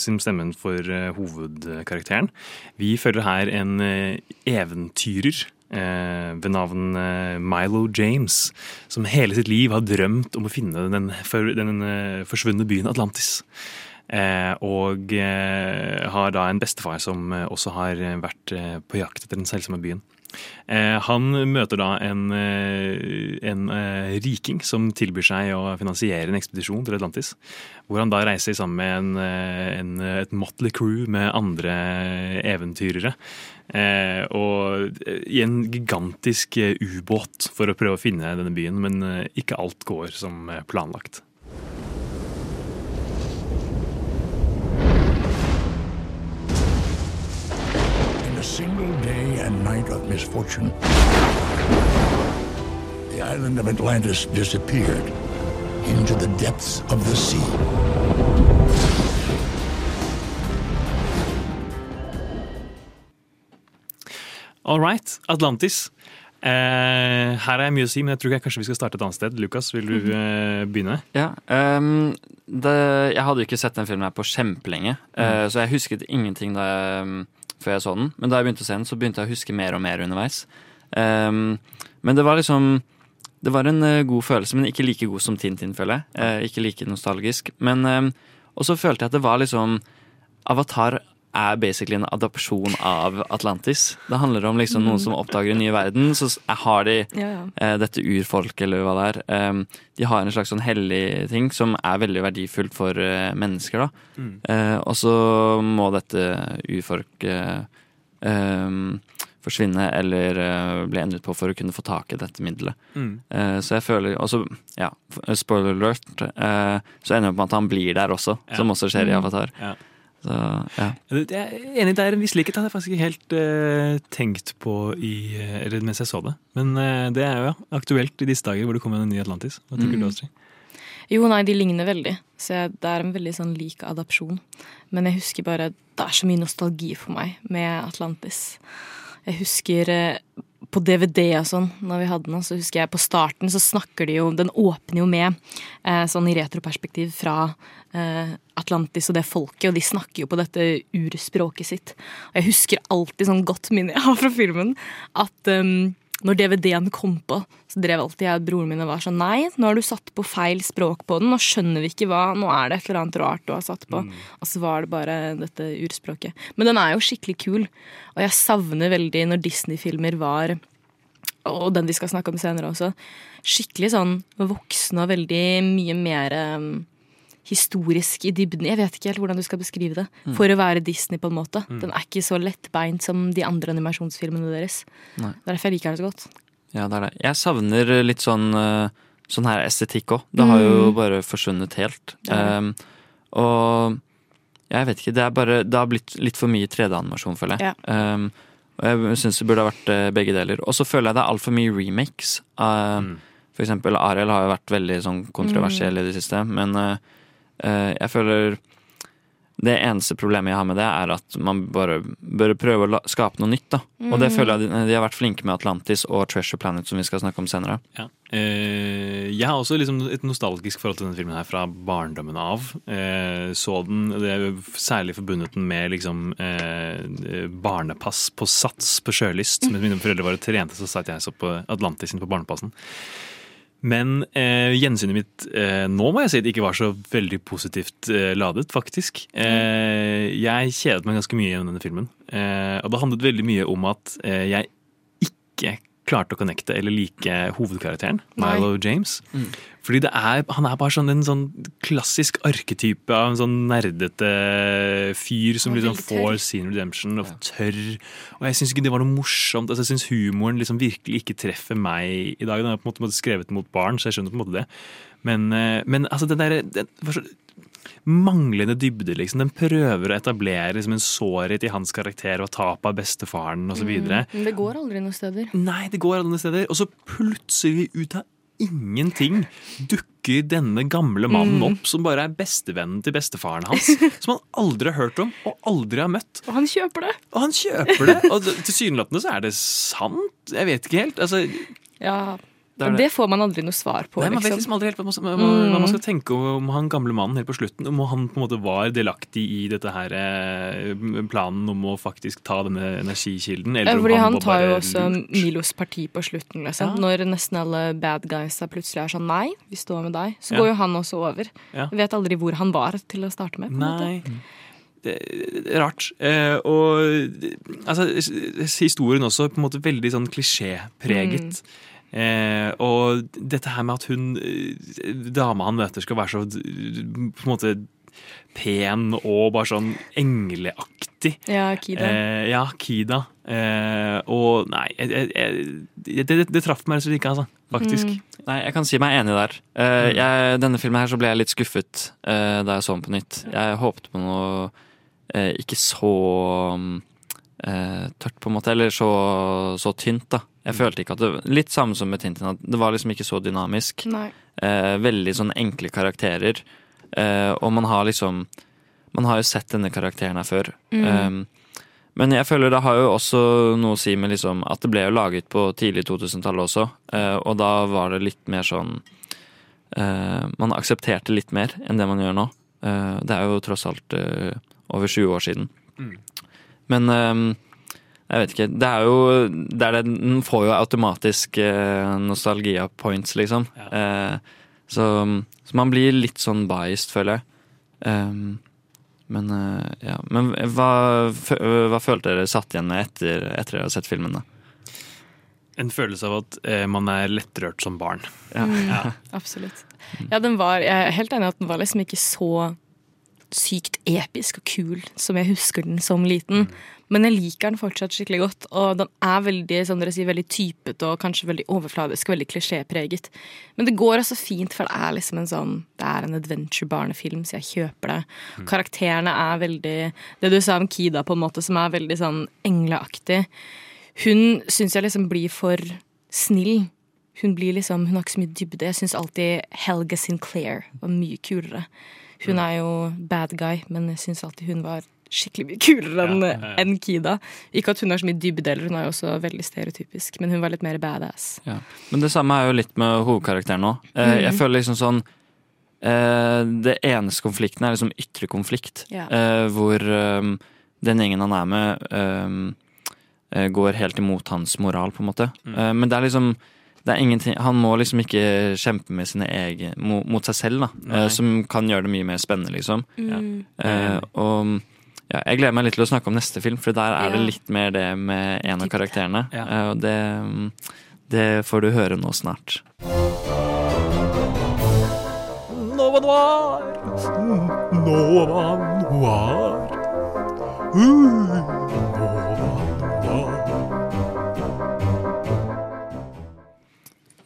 sin stemmen for eh, hovedkarakteren. Vi følger her en eh, eventyrer eh, ved navn Milo James, som hele sitt liv har drømt om å finne den, for, den forsvunne byen Atlantis. Eh, og eh, har da en bestefar som eh, også har vært på jakt etter den selsomme byen. Han møter da en, en riking som tilbyr seg å finansiere en ekspedisjon til Atlantis. Hvor han da reiser sammen med en, en, et motley crew med andre eventyrere. Og i en gigantisk ubåt for å prøve å finne denne byen, men ikke alt går som planlagt. Of misfortune, the island of Atlantis disappeared into the depths of the sea. All right, Atlantis. Eh, her er mye å si, men jeg tror jeg kanskje vi skal starte et annet sted. Lukas, vil du eh, begynne? Ja, um, det, Jeg hadde jo ikke sett den filmen her på kjempelenge, eh, så jeg husket ingenting da jeg, mm, før jeg så den. Men da jeg begynte å se den, så begynte jeg å huske mer og mer underveis. Um, men det var liksom Det var en uh, god følelse, men ikke like god som Tintin, føler jeg. Uh, ikke like nostalgisk. Men um, Og så følte jeg at det var liksom Avatar er basically en adopsjon av Atlantis. Det handler om liksom noen som oppdager en ny verden. Så har de Ja, ja. eh, dette urfolket, eller hva det er. Eh, de har en slags sånn hellig ting som er veldig verdifullt for eh, mennesker, da. Mm. Eh, og så må dette urfolket em, forsvinne eller eh, bli endret på for å kunne få tak i dette middelet. Mm. Eh, så jeg føler også, ja, spoiler alert, eh, så ender det opp med at han blir der også, Ja. som også skjer i Mm. Avatar. Ja. Så, ja. Jeg er enig, det er en viss likhet. Det hadde jeg faktisk ikke helt eh, tenkt på i, eh, eller mens jeg så det. Men eh, det er jo ja, aktuelt i disse dager hvor det kommer en ny Atlantis. Hva tenker Mm. du, Astrid? Jo, nei, de ligner veldig. Så jeg, det er en veldig sånn lik adopsjon. Men jeg husker bare Det er så mye nostalgi for meg med Atlantis. Jeg husker eh, på DVD og sånn, når vi hadde den, så husker jeg på starten så snakker de jo Den åpner jo med eh, sånn i retroperspektiv fra eh, Atlantis og det folket, og de snakker jo på dette urspråket sitt. Og jeg husker alltid sånn godt minne jeg har fra filmen, at um, når DVD-en kom på, så drev alltid jeg og broren min og var sånn Nei, nå har du satt på feil språk på den, nå skjønner vi ikke hva Nå er det et eller annet rart du har satt på. Og så var det bare dette urspråket. Men den er jo skikkelig kul, og jeg savner veldig når Disney-filmer var og den vi skal snakke om senere også, skikkelig sånn voksne og veldig mye mer um, historisk i dybden. Jeg vet ikke helt hvordan du skal beskrive det. Mm. For å være Disney, på en måte. Mm. Den er ikke så lettbeint som de andre animasjonsfilmene deres. Nei. Er derfor jeg liker den så godt. Ja, det er det. Jeg savner litt sånn, eh, sånn her estetikk òg. Det har jo Mm. bare forsvunnet helt. Ja. Um, og jeg vet ikke, det er bare Det har blitt litt for mye 3D-animasjon, føler jeg. Um, og jeg syns det burde ha vært eh, begge deler. Og så føler jeg det er altfor mye remakes. Um, For eksempel Ariel har jo vært veldig sånn kontroversiell i det siste, men eh, jeg føler det eneste problemet jeg har med det, er at man bare bør prøve å la, skape noe nytt. da. Og det Mm. føler jeg de, de har vært flinke med Atlantis og Treasure Planet, som vi skal snakke om senere. Ja. Eh, jeg har også liksom et nostalgisk forhold til denne filmen her fra barndommen av. Eh, så den, det er Særlig forbundet den med liksom eh, barnepass på Sats på Sjølyst. Mens mine foreldre var og trente, så satt jeg så på Atlantis på barnepassen. Men eh, gjensynet mitt eh, nå må jeg si at det ikke var så veldig positivt eh, ladet, faktisk. Eh, jeg kjedet meg ganske mye gjennom denne filmen. Eh, og det handlet veldig mye om at eh, jeg ikke klarte å connecte eller like hovedkarakteren, Nei. James. James. Fordi det er, han er bare sånn en sånn klassisk arketype av en sånn nerdete fyr som liksom får sin redemption og tørr. Og jeg syns ikke det var noe morsomt. Altså, jeg syns humoren liksom virkelig ikke treffer meg i dag. Den er på en måte skrevet mot barn, så jeg skjønner på en måte det. Men, eh, men altså, den derre var så manglende dybde, liksom. Den prøver å etablere liksom, en sårhet i hans karakter og tapet av bestefaren osv. Mm, men det går aldri noen steder. Nei, det går aldri noen steder. Og så plutselig, ut av ingenting, dukker denne gamle mannen Mm. opp som bare er bestevennen til bestefaren hans. Som han aldri har hørt om og aldri har møtt. Og han kjøper det! Og han kjøper det! Og tilsynelatende så er det sant. Jeg vet ikke helt. Altså, Ja, Det det. det får man aldri noe svar på. Nei, Man vet liksom. aldri helt hva man, hva, hva man Mm. skal tenke om han gamle mannen helt på slutten. Om han på en måte var delaktig i dette her eh, planen om å faktisk ta denne energikilden. Eller fordi han var tar jo også lurt. Milos parti på slutten, liksom. Ja. Når nesten alle bad guysa plutselig er sånn nei, vi står med deg. Så Ja. går jo han også over. Ja. Vet aldri hvor han var til å starte med. måte. Nei. Er rart. Eh, og altså, historien også på en måte veldig sånn klisjépreget. Eh, og dette her med at hun eh, dama han møter skal være så på en måte pen og bare sånn engleaktig. Ja, Kida. Eh, ja, Kida. Eh, og nei, jeg, jeg, jeg, det, det, det traff meg rett og slett ikke, altså. Faktisk. Mm. Nei, jeg kan si meg enig der. Eh, jeg, denne filmen her så ble jeg litt skuffet eh, da jeg så den på nytt. Jeg håpet på noe eh, ikke så mm, eh, tørt, på en måte, eller så, så tynt, da. Jeg følte ikke at det Litt samme som med Tintin, at det var liksom ikke så dynamisk. Nei. Eh, veldig sånn enkle karakterer. Eh, og man har liksom Man har jo sett denne karakteren her før. Mm. Eh, men jeg føler det har jo også noe å si med liksom at det ble jo laget på tidlig 2000-tallet også, eh, og da var det litt mer sånn eh, Man aksepterte litt mer enn det man gjør nå. Eh, det er jo tross alt eh, over 20 år siden. Mm. Men eh, jeg vet ikke. Det er jo det er det, Den får jo automatisk eh, nostalgia points, liksom. Eh, så, så man blir litt sånn biased, føler jeg. Um, men eh, ja. Men hva, hva følte dere satt igjen med etter, etter dere har sett filmen? da? En følelse av at eh, man er lettrørt som barn. Mm, Absolutt. Ja, den var, jeg er helt enig i at den var liksom ikke så sykt episk og kul som jeg husker den som liten. Men jeg liker den fortsatt skikkelig godt, og den er veldig som dere sier, veldig typete og kanskje veldig overfladisk veldig klisjépreget. Men det går også fint, for det er liksom en sånn Det er en adventure-barnefilm, så jeg kjøper det. Karakterene er veldig Det du sa om Kida, på en måte, som er veldig sånn engleaktig. Hun syns jeg liksom blir for snill. Hun blir liksom, hun har ikke så mye dybde. Jeg syns alltid Helga Sinclair var mye kulere. Hun er jo bad guy, men jeg syns alltid hun var skikkelig mye kulere enn Ja, ja, ja. en Kida. Ikke at hun har så mye dybde, eller hun er jo også veldig stereotypisk, men hun var litt mer badass. Ja. Men det samme er jo litt med hovedkarakteren nå. Eh, Mhm. Jeg føler liksom sånn eh, Det eneste konflikten er liksom ytre konflikt. Ja. Eh, hvor eh, den gjengen han er med, eh, eh, går helt imot hans moral, på en måte. Mm. Eh, men det er liksom det er ingenting, Han må liksom ikke kjempe med sine egen, mot, mot seg selv, da. Eh, som kan gjøre det mye mer spennende, liksom. Mm. Eh, og ja, jeg gleder meg litt til å snakke om neste film, for der er det litt mer det med en av karakterene. Ja. Eh, og det, det får du høre nå snart. Nova Noir. Nova Noir. Nova Noir.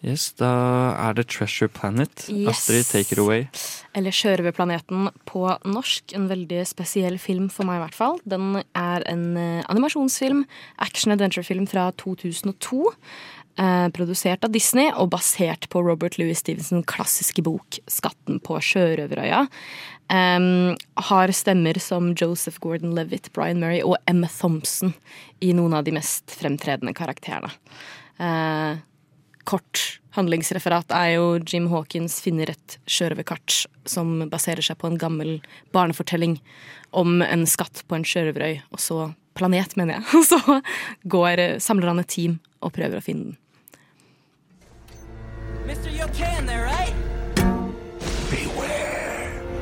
Yes, da er det Treasure Planet. Yes. Astrid, take it away. Eller Sjørøverplaneten på norsk. En veldig spesiell film for meg, i hvert fall. Den er en eh, animasjonsfilm, action-adventure-film fra 2002. Eh, produsert av Disney og basert på Robert Louis Stevensons klassiske bok 'Skatten på sjørøverøya'. Um, har stemmer som Joseph Gordon-Levitt, Brian Murray og Emma Thompson i noen av de mest fremtredende karakterene. Uh, kort handlingsreferat er jo Jim Hawkins finner et sjørøverkart som baserer seg på en gammel barnefortelling om en skatt på en sjørøverøy, og så planet, mener jeg. Og så går, samler han et team og prøver å finne den. Mr. Yokan there, right?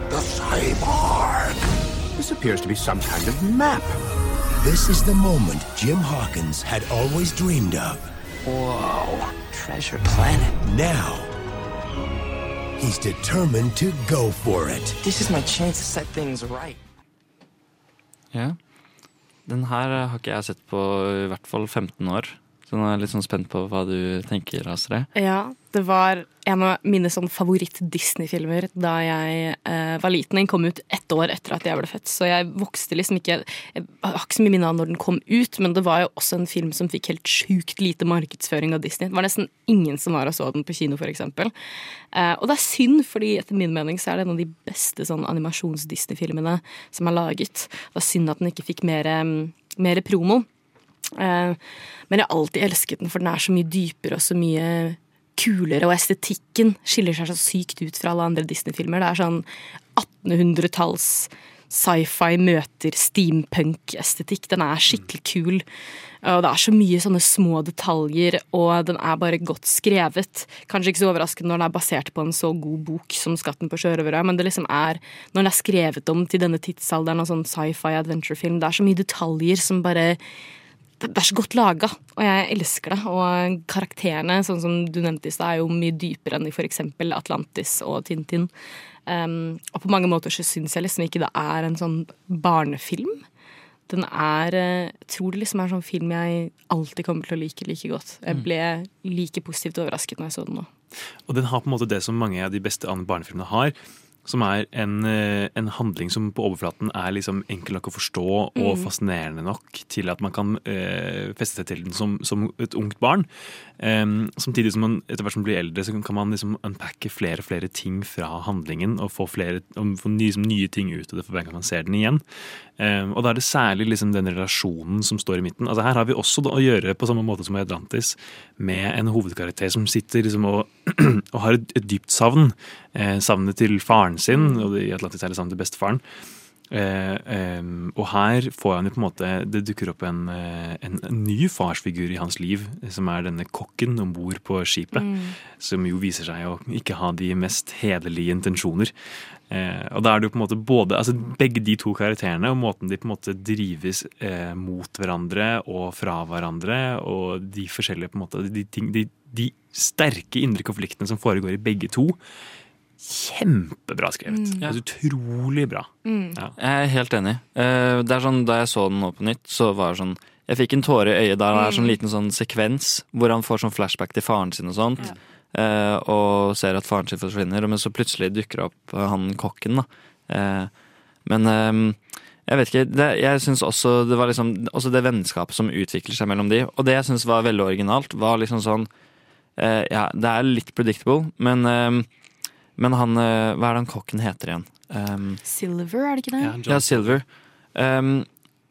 The cyborg! This appears to be some kind of map. This is the moment Jim Hawkins had always dreamed of. Whoa, treasure planet. Now, he's determined to go for it. This is my chance to set things right. Ja. Den her har ikke jeg sett på i hvert fall 15 år. Så nå er jeg litt sånn spent på hva du tenker, Astrid. Ja, det var en av mine sånn favoritt-Disney-filmer da jeg eh, var liten. Den kom ut ett år etter at jeg ble født, så jeg vokste liksom ikke Jeg har ikke så mye minne av når den kom ut, men det var jo også en film som fikk helt sjukt lite markedsføring av Disney. Det var nesten ingen som var og så den på kino, eksempel. Eh, og det er synd, fordi etter min mening så er det en av de beste sånn animasjons-Disney-filmene som er laget. Det er synd at den ikke fikk mer, mer promo. Eh, men jeg har alltid elsket den, for den er så mye dypere og så mye kulere, og estetikken skiller seg så sykt ut fra alle andre Disney-filmer. Det er sånn 1800-talls sci-fi møter steampunk-estetikk. Den er skikkelig kul. Og det er så mye sånne små detaljer, og den er bare godt skrevet. Kanskje ikke så overraskende når den er basert på en så god bok som 'Skatten på sjørøvere', men det liksom er, når den er skrevet om til denne tidsalderen og sånn sci-fi adventure-film, det er så mye detaljer som bare det er så godt laga, og jeg elsker det. Og karakterene, sånn som du nevnte i stad, er jo mye dypere enn i f.eks. Atlantis og Tintin. Um, og på mange måter så syns jeg liksom ikke det er en sånn barnefilm. Den er Jeg tror det liksom er en sånn film jeg alltid kommer til å like like godt. Jeg ble like positivt overrasket når jeg så den nå. Og den har på en måte det som mange av de beste barnefilmene har. Som er en, eh, en handling som på overflaten er liksom enkel nok å forstå og Mm. fascinerende nok til at man kan eh, feste seg til den som, som et ungt barn. Em, samtidig som man etter hvert som blir eldre, så kan- man liksom unpacke flere og flere ting fra handlingen og få, flere, og få nye, liksom, nye ting ut av det for hver gang man ser den igjen. Em, og da er det særlig liksom den relasjonen som står i midten. Altså Her har vi også da å gjøre, på samme måte som i Atlantis, med en hovedkarakter som sitter liksom og, og har et, et dypt savn. Eh, savnet til faren sin, og i Atlantis er det savnet til bestefaren. Eh, em, og her får han jo på en måte Det dukker opp en, en, en ny farsfigur i hans liv, som er denne kokken om bord på skipet. Mm. Som jo viser seg å ikke ha de mest hederlige intensjoner. Eh, og da er det jo på en måte både altså Begge de to karakterene og måten de på en måte drives eh, mot hverandre og fra hverandre, og de forskjellige på en måte de, ting, de, de sterke indre konfliktene som foregår i begge to. Kjempebra skrevet. Mm. Altså, utrolig bra. Mm. Ja. Jeg er helt enig. Eh, Det er sånn, Da jeg så den nå på nytt, så var det sånn Jeg fikk en tåre i øyet da det er sånn Mm. liten sånn sekvens hvor han får sånn flashback til faren sin og sånt. eh, Og ser at faren sin forsvinner, men så plutselig dukker opp eh, han kokken, da. Eh, Men jeg vet ikke. Det, jeg syns også det var liksom Også det vennskapet som utvikler seg mellom de. Og det jeg syns var veldig originalt, var liksom sånn eh, Ja, det er litt predictable, men eh, men han eh, Hva er det han kokken heter igjen? Um, Silver, er det ikke det? ja, Silver. Um,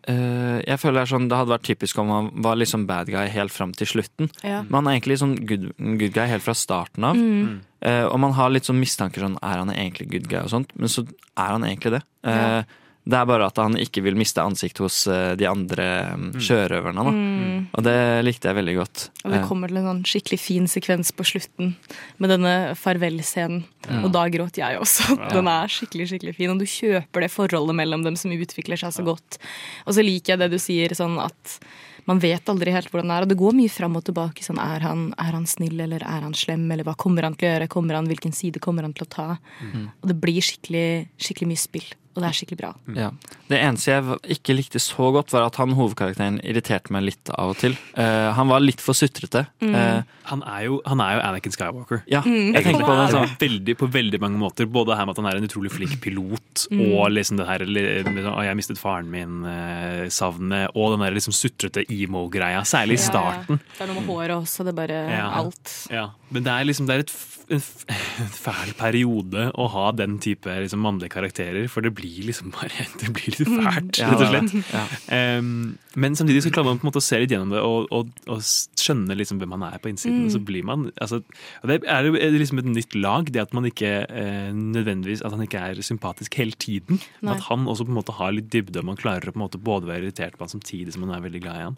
uh, jeg føler det er sånn Det hadde vært typisk om han var liksom bad guy helt fram til slutten. Ja. Men han er egentlig sånn good, good guy helt fra starten av. Mm. Uh, og man har litt sånn mistanker sånn Er han egentlig good guy og sånt? Men så er han egentlig det. Eh, Det er bare at han ikke vil miste ansikt hos eh, de andre um, sjørøverne. Mm. Og det likte jeg veldig godt. Og det Eh, kommer til en sånn skikkelig fin sekvens på slutten med denne farvelscenen. Ja. Og da gråt jeg også. Ja. Den er skikkelig skikkelig fin, og du kjøper det forholdet mellom dem som utvikler seg så godt. Og så liker jeg det du sier, sånn at man vet aldri helt hvordan det er. Og det går mye fram og tilbake. Sånn, er, han, er han snill, eller er han slem? Eller hva kommer han til å gjøre? Kommer han, hvilken side kommer han til å ta? Mm. Og det blir skikkelig, skikkelig mye spill. Og det er skikkelig bra. Ja. Det eneste jeg ikke likte så godt, var at han hovedkarakteren irriterte meg litt av og til. Uh, han var litt for sutrete. Mm. Uh, Han er jo, han er jo Anakin Skywalker. Ja, Mm. jeg tenkte på det, sånn. Veldig, på veldig mange måter. Både her med at han er en utrolig flink pilot, Mm. og liksom det her li- med «Å, 'jeg mistet faren min'-savnet, og den der liksom sutrete emo-greia. Særlig i starten. Det er noe med håret også. Det er bare Ja. alt. Ja, Men det er liksom det er et, f- en, f- en fæl periode å ha den type liksom, mannlige karakterer, for det blir liksom bare Det blir litt Mm. fælt, Ja, rett og slett. ja. Um, men samtidig så klarer man på en måte å se litt gjennom det og, og, og skjønne liksom hvem man er på innsiden. Mm. Og så blir man altså, Det er jo liksom et nytt lag, det at man ikke eh, nødvendigvis At han ikke er sympatisk hele tiden. Men at han også på en måte har litt dybde, og man klarer å på en måte både være irritert på han samtidig som man er veldig glad i han.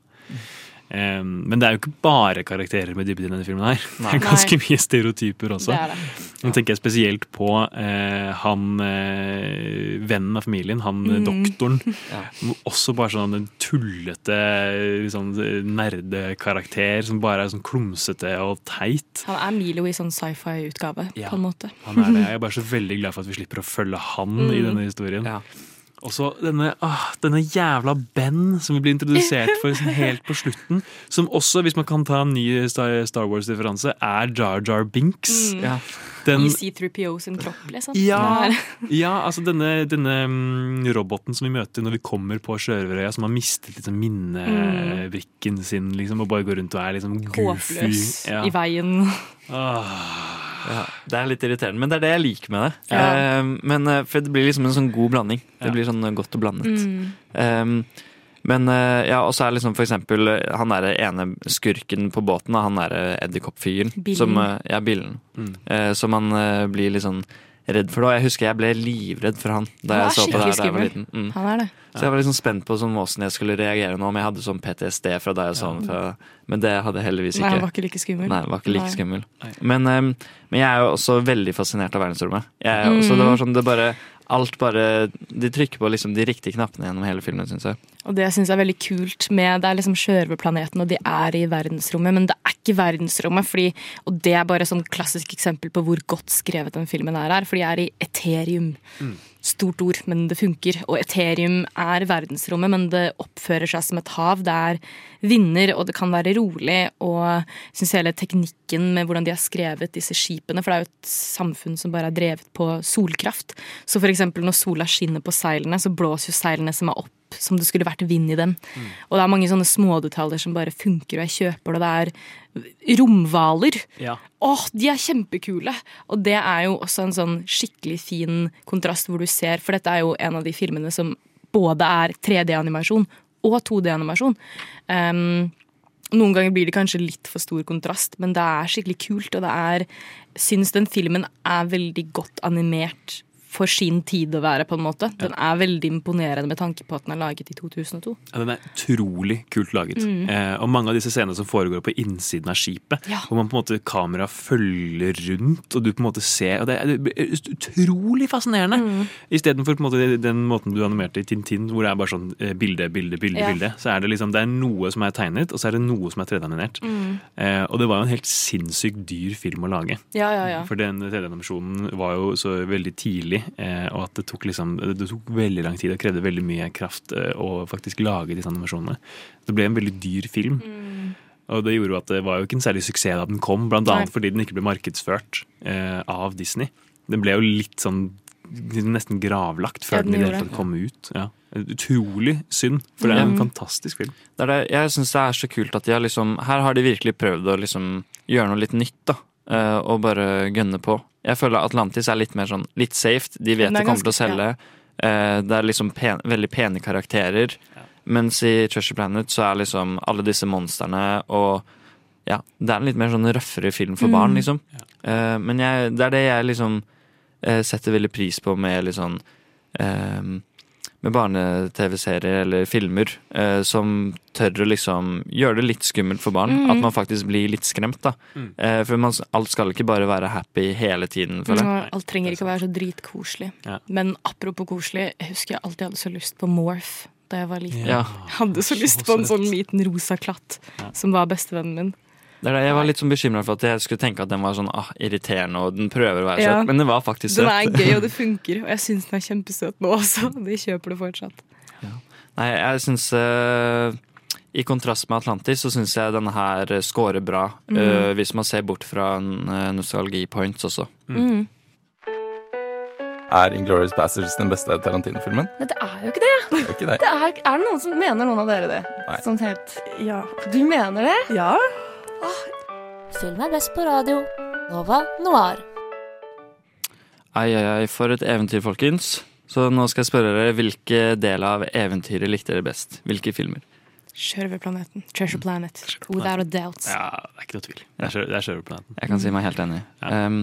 Um, men det er jo ikke bare karakterer med dybde i denne filmen. her Det er ganske Nei. mye stereotyper også. Det det. Nå tenker jeg spesielt på uh, han uh, vennen av familien, han eh, Mm. doktoren. Ja. Også bare sånn en tullete liksom, nerdekarakter som bare er sånn klumsete og teit. Han er Milo i sånn sci-fi-utgave, Ja. på en måte. Han er det. Jeg er bare så veldig glad for at vi slipper å følge han i Mm. denne historien. Ja. Og så denne, ah, denne jævla Ben som vi blir introdusert for sånn helt på slutten. Som også, hvis man kan ta en ny Star Wars-differanse, er Jar Jar Binks. Mm. Ja. Den, I C3PO sin kropp, liksom. ja, ja, altså denne, denne mm, roboten som vi møter når vi kommer på Sjørøverøya, som har mistet liksom minnebrikken sin liksom, og bare går rundt og er liksom goofy. Håpløs Ja. i veien. Ja, det er litt irriterende, men det er det jeg liker med det. Ja. Eh, men, eh, for det blir liksom en sånn god blanding. Det blir sånn godt og blandet. Mm. Um, men eh, ja, og så er liksom for eksempel eh, han derre ene skurken på båten, han derre edderkoppfyren. Billen. Som, eh, ja, billen. Mm. Eh, som man eh, blir litt sånn redd for. Og jeg husker jeg ble livredd for han da jeg så på det her da jeg var liten. Mm. Han er det. Så jeg var liksom spent på sånn åssen jeg skulle reagere nå, om jeg hadde sånn PTSD fra da jeg så han. Fra, men det hadde jeg heldigvis ikke. Nei, han var ikke like skummel. Nei, han var ikke like Nei. skummel. Men, um, men jeg er jo også veldig fascinert av verdensrommet. Jeg, er Mm. også, det var sånn, det bare, alt bare De trykker på liksom de riktige knappene gjennom hele filmen, syns jeg. Og det syns jeg er veldig kult med Det er liksom sjørøverplaneten, og de er i verdensrommet, men det er ikke verdensrommet. Fordi, og det er bare sånn klassisk eksempel på hvor godt skrevet den filmen er her. For de er i eterium. Stort ord, men det funker. Og eterium er verdensrommet, men det oppfører seg som et hav. Det er vinder, og det kan være rolig. Og jeg syns hele teknikken med hvordan de har skrevet disse skipene For det er jo et samfunn som bare er drevet på solkraft. Så eksempel når sola skinner på seilene, så blåser jo seilene som er opp som det skulle vært vind i dem. Og det er mange sånne smådetaljer som bare funker, og jeg kjøper det. Og det er romhvaler. Ja. Åh, de er kjempekule! Og det er jo også en sånn skikkelig fin kontrast hvor du ser For dette er jo en av de filmene som både er 3D-animasjon og 2D-animasjon. Um, noen ganger blir det kanskje litt for stor kontrast, men det er skikkelig kult. Og det er Syns den filmen er veldig godt animert for sin tid å være, på en måte. Den er veldig imponerende med tanke på at den er laget i 2002. Ja, den er utrolig kult laget. Mm. Eh, og mange av disse scenene som foregår på innsiden av skipet, Ja. hvor man på en måte kamera følger rundt, og du på en måte ser og Det er utrolig fascinerende! Mm. Istedenfor på en måte den måten du animerte i Tintin, hvor det er bare sånn eh, bilde, bilde, bilde, Ja. bilde. Så er det liksom det er noe som er tegnet, og så er det noe som er 3D-animert. Mm. Eh, og det var jo en helt sinnssykt dyr film å lage. Ja, ja, ja. For den 3D-animasjonen var jo så veldig tidlig, eh, og at det tok, liksom, det tok veldig lang tid og krevde veldig mye kraft eh, å faktisk lage disse animasjonene. Det ble en veldig dyr film. Og det gjorde jo at det var jo ikke en særlig suksess da den kom, annet fordi den ikke ble markedsført eh, av Disney. Den ble jo litt sånn nesten gravlagt Ja, før den den i det hele tatt kom ut. Ja. Utrolig synd, for det er en Mm. fantastisk film. Det er det, jeg syns det er så kult at de har liksom Her har de virkelig prøvd å liksom gjøre noe litt nytt, da. Eh, Og bare gønne på. Jeg føler Atlantis er litt mer sånn litt safe. De vet det kommer til å selge. Eh, Det er liksom pen, veldig pene karakterer. Mens i Treasure Planet så er liksom alle disse monstrene og Ja, det er en litt mer sånn røffere film for Mm. barn, liksom. Eh, Men jeg, det er det jeg liksom setter veldig pris på med litt sånn eh, med barne-TV-serier eller filmer eh, som tør å liksom gjøre det litt skummelt for barn. Mhm. At man faktisk blir litt skremt, da. Mm. Eh, for man, alt skal ikke bare være happy hele tiden, føler jeg. Nå, alt trenger ikke å være så dritkoselig. Ja. Men apropos koselig, jeg husker jeg alltid hadde så lyst på Morph da jeg var liten. Ja. Jeg hadde så lyst på en sånn liten rosa klatt som var bestevennen min. Det er det. Jeg var litt sånn bekymra for at jeg skulle tenke at den var sånn ah, irriterende og den prøver å være Ja. søt, men den var faktisk Den er gøy, og det funker. Og jeg syns den er kjempesøt nå også. De kjøper det fortsatt. Nei, jeg syns uh, I kontrast med Atlantis så syns jeg denne her scorer bra. mm. uh, hvis man ser bort fra en uh, nostalgi-points også. Mm. Er Inglourious Basterds den beste Tarantino-filmen? Nei, det er jo ikke det. Det er ikke det. Det er, er det noen som mener noen av dere det? Nei. Sånn helt Ja. Du mener det? Ja. Film er best på radio. Nova Noir. Ai, ai, ai, for et eventyr, folkens. Så nå skal jeg spørre dere hvilke deler av eventyret likte dere best? Hvilke filmer? Sjørøverplaneten. Treasure Planet. Without a doubt. Ja, det er ikke noe tvil. Det er, det er Sjørøverplaneten. Jeg kan si meg helt enig. Um,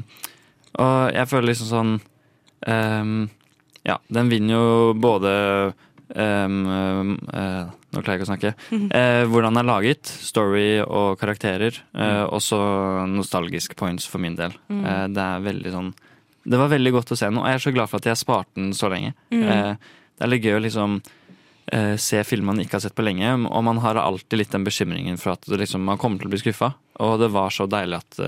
og jeg føler liksom sånn um, Ja, den vinner jo både um, eh, Nå klarer jeg ikke å snakke. Uh, hvordan den er laget, story og karakterer. eh, også nostalgisk points for min del. Mm. Det er veldig sånn Det var veldig godt å se den, og jeg er så glad for at jeg sparte den så lenge. Mm. Det er litt gøy å liksom se filmer man ikke har sett på lenge, og man har alltid litt den bekymringen for at det liksom, man kommer til å bli skuffa. Og det var så deilig at,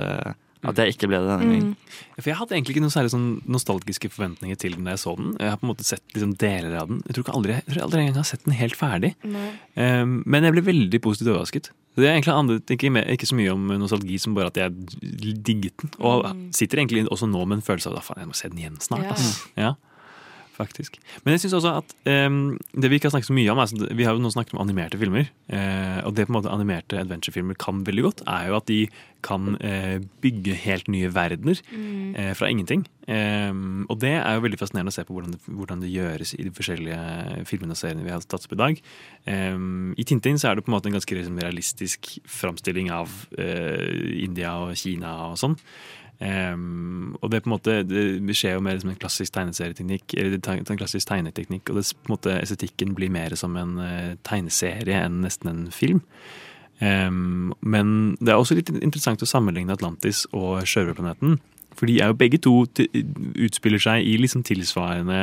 at jeg ikke ble det denne gangen. Mm. For Jeg hadde egentlig ikke noen særlig sånn nostalgiske forventninger til den da jeg så den. Jeg har på en måte sett liksom deler av den. Jeg tror ikke aldri, jeg tror aldri engang jeg har sett den helt ferdig. Um, men jeg ble veldig positivt overrasket. Det er egentlig handlet ikke, ikke så mye om nostalgi som bare at jeg digget den. Og sitter egentlig også nå med en følelse av at jeg må se den igjen snart. Ja. Altså. Ja, faktisk. Men jeg synes også at um, det vi ikke har snakket så mye om, altså, vi har jo nå snakket om animerte filmer. Uh, og det på en måte animerte adventure-filmer kan veldig godt, er jo at de kan uh, bygge helt nye verdener Mm. eh, fra ingenting. Um, og det er jo veldig fascinerende å se på hvordan det, hvordan det gjøres i de forskjellige filmene og seriene vi har tatt opp i dag. Um, I Tintin så er det på en måte en ganske liksom, realistisk framstilling av India og Kina og sånn. Um, og det på en måte det skjer jo mer som en klassisk tegneserieteknikk, eller er en klassisk tegneteknikk, og det, på en måte, estetikken blir mer som en uh, tegneserie enn nesten en film. Um, men det er også litt interessant å sammenligne Atlantis og Sjørøverplaneten. For de er jo begge to utspiller seg i liksom tilsvarende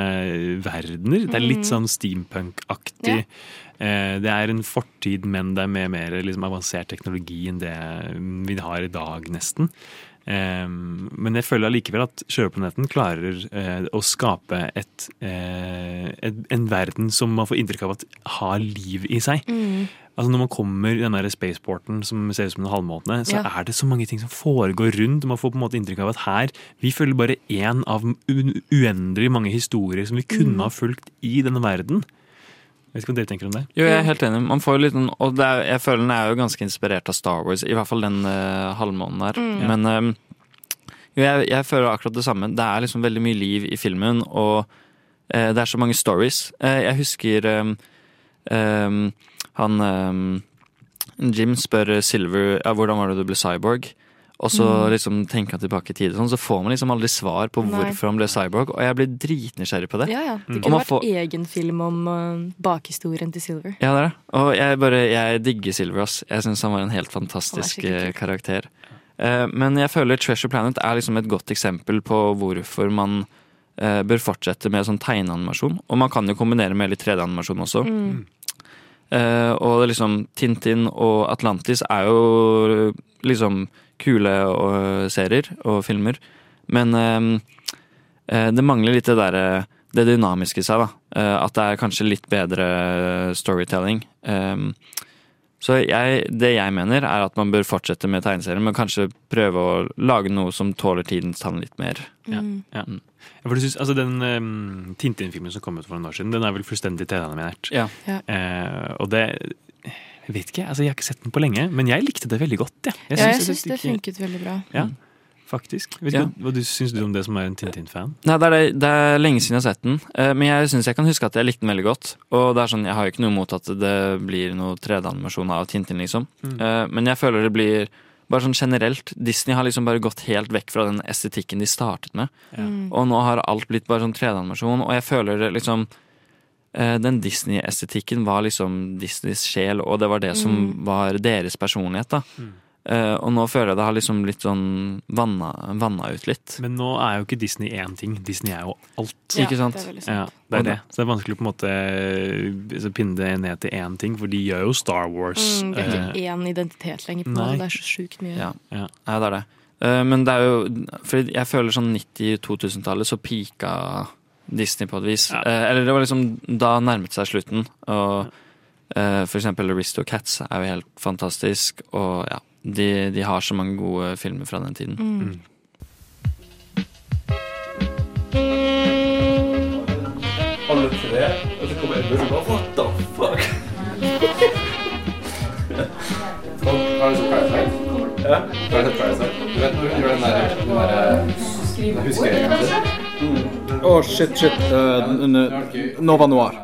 verdener. Det er litt Mm. sånn steampunk-aktig. Eh, Det er en fortid, men det er med mer liksom avansert teknologi enn det vi har i dag, nesten. Eh, Men jeg føler allikevel at Sjøplaneten klarer eh, å skape et, eh, et, en verden som man får inntrykk av at har liv i seg. Mm. Altså Når man kommer i den der spaceporten som ser ut som en halvmåne, så Ja. er det så mange ting som foregår rundt. Man får på en måte inntrykk av at her Vi følger bare én av uendelig mange historier som vi kunne Mm. ha fulgt i denne verden. Jeg vet ikke hva dere tenker om det? Jo, jeg er helt enig. Man får jo litt sånn- Og det er, jeg føler den er jo ganske inspirert av Star Wars, i hvert fall den uh, halvmånen der. Mm. Men um, jo, jeg, jeg føler akkurat det samme. Det er liksom veldig mye liv i filmen, og uh, det er så mange stories. Uh, jeg husker um, um, han Jim spør Silver ja, hvordan var det du ble cyborg. Og så Mm. liksom tenker han tilbake i tid, sånn, så får man liksom aldri svar på Nei. hvorfor han ble cyborg. Og jeg blir dritnysgjerrig på det. Ja, ja. Det kunne man vært får- egen film om uh, bakhistorien til Silver. ja, det er det. Og jeg bare, jeg digger Silver, ass. Jeg syns han var en helt fantastisk eh, karakter. Uh, Men jeg føler Treasure Planet er liksom et godt eksempel på hvorfor man uh, bør fortsette med sånn tegneanimasjon. Og man kan jo kombinere med litt 3D-animasjon også. Mm. Eh, og det liksom Tintin og Atlantis er jo liksom kule og, serier og filmer. Men eh, eh, det mangler litt det derre det dynamiske i seg, da. Eh, at det er kanskje litt bedre storytelling. Um, så jeg, det jeg mener, er at man bør fortsette med tegneserier, men kanskje prøve å lage noe som tåler tidens tann litt mer. Ja, ja. Ja, for du synes, altså Den um, Tintin-filmen som kom ut for noen år siden, den er vel fullstendig 3D-animert. Ja. Ja. Eh, og det Jeg vet ikke, altså jeg har ikke sett den på lenge, men jeg likte det veldig godt. Ja. ja, jeg syns det funket veldig bra. Ja, faktisk. Vet du, Ja. hva, hva du syns du om det som er en Tintin-fan? Nei, det er, det, det er lenge siden jeg har sett den, eh, men jeg syns jeg kan huske at jeg likte den veldig godt. Og det er sånn, jeg har jo ikke noe imot at det blir noe 3D-animasjon av Tintin, liksom. Mm. Eh, Men jeg føler det blir bare sånn generelt. Disney har liksom bare gått helt vekk fra den estetikken de startet med. Ja. Og nå har alt blitt bare sånn 3D-animasjon, og jeg føler det liksom Den Disney-estetikken var liksom Disneys sjel, og det var det som Mm. var deres personlighet, da. Eh, og nå føler jeg det har liksom blitt sånn vanna, vanna ut litt. Men nå er jo ikke Disney én ting. Disney er jo alt. Ja, Ikke sant? det er Ja, det er det. Så det er vanskelig å på en måte eh, pinne det ned til én ting, for de gjør jo Star Wars. Mm, det er ikke eh, én identitet lenger. på Det er så sjukt mye. Ja. Ja. ja, det er det. Eh, Men det er jo For jeg føler sånn 90-2000-tallet så pika Disney på et vis. Ja. Eh, Eller det var liksom Da nærmet seg slutten. Og eh, for eksempel Aristocats er jo helt fantastisk. Og ja, de, de har så mange gode filmer fra den tiden. Mm. Alle tre, og så kommer Edmund og bare What the fuck? Har du sett Parasite? Ja. Har du sett Parasite? Du vet når hun gjør den der, den der huskeregelen sin? Å, shit, shit. Uh, Nova Noir.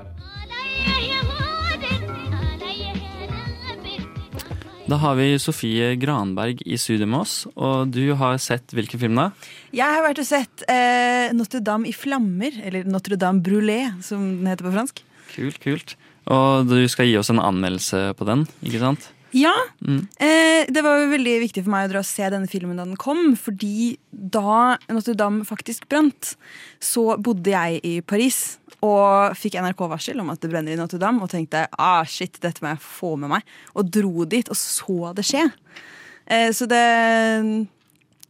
Da har vi Sofie Granberg i studio med oss, og du har sett hvilken film da? Jeg har vært og sett eh, Notre-Dame i flammer, eller Notre-Dame brûlée, som den heter på fransk. Kult, kult. Og du skal gi oss en anmeldelse på den, ikke sant? Ja, Mm. eh, det var jo veldig viktig for meg å dra og se denne filmen da den kom, fordi da Notre-Dame faktisk brant, så bodde jeg i Paris og fikk NRK-varsel om at det brenner i Notre-Dame, og tenkte ah, shit, dette må jeg få med meg. Og dro dit og så det skje. Eh, så det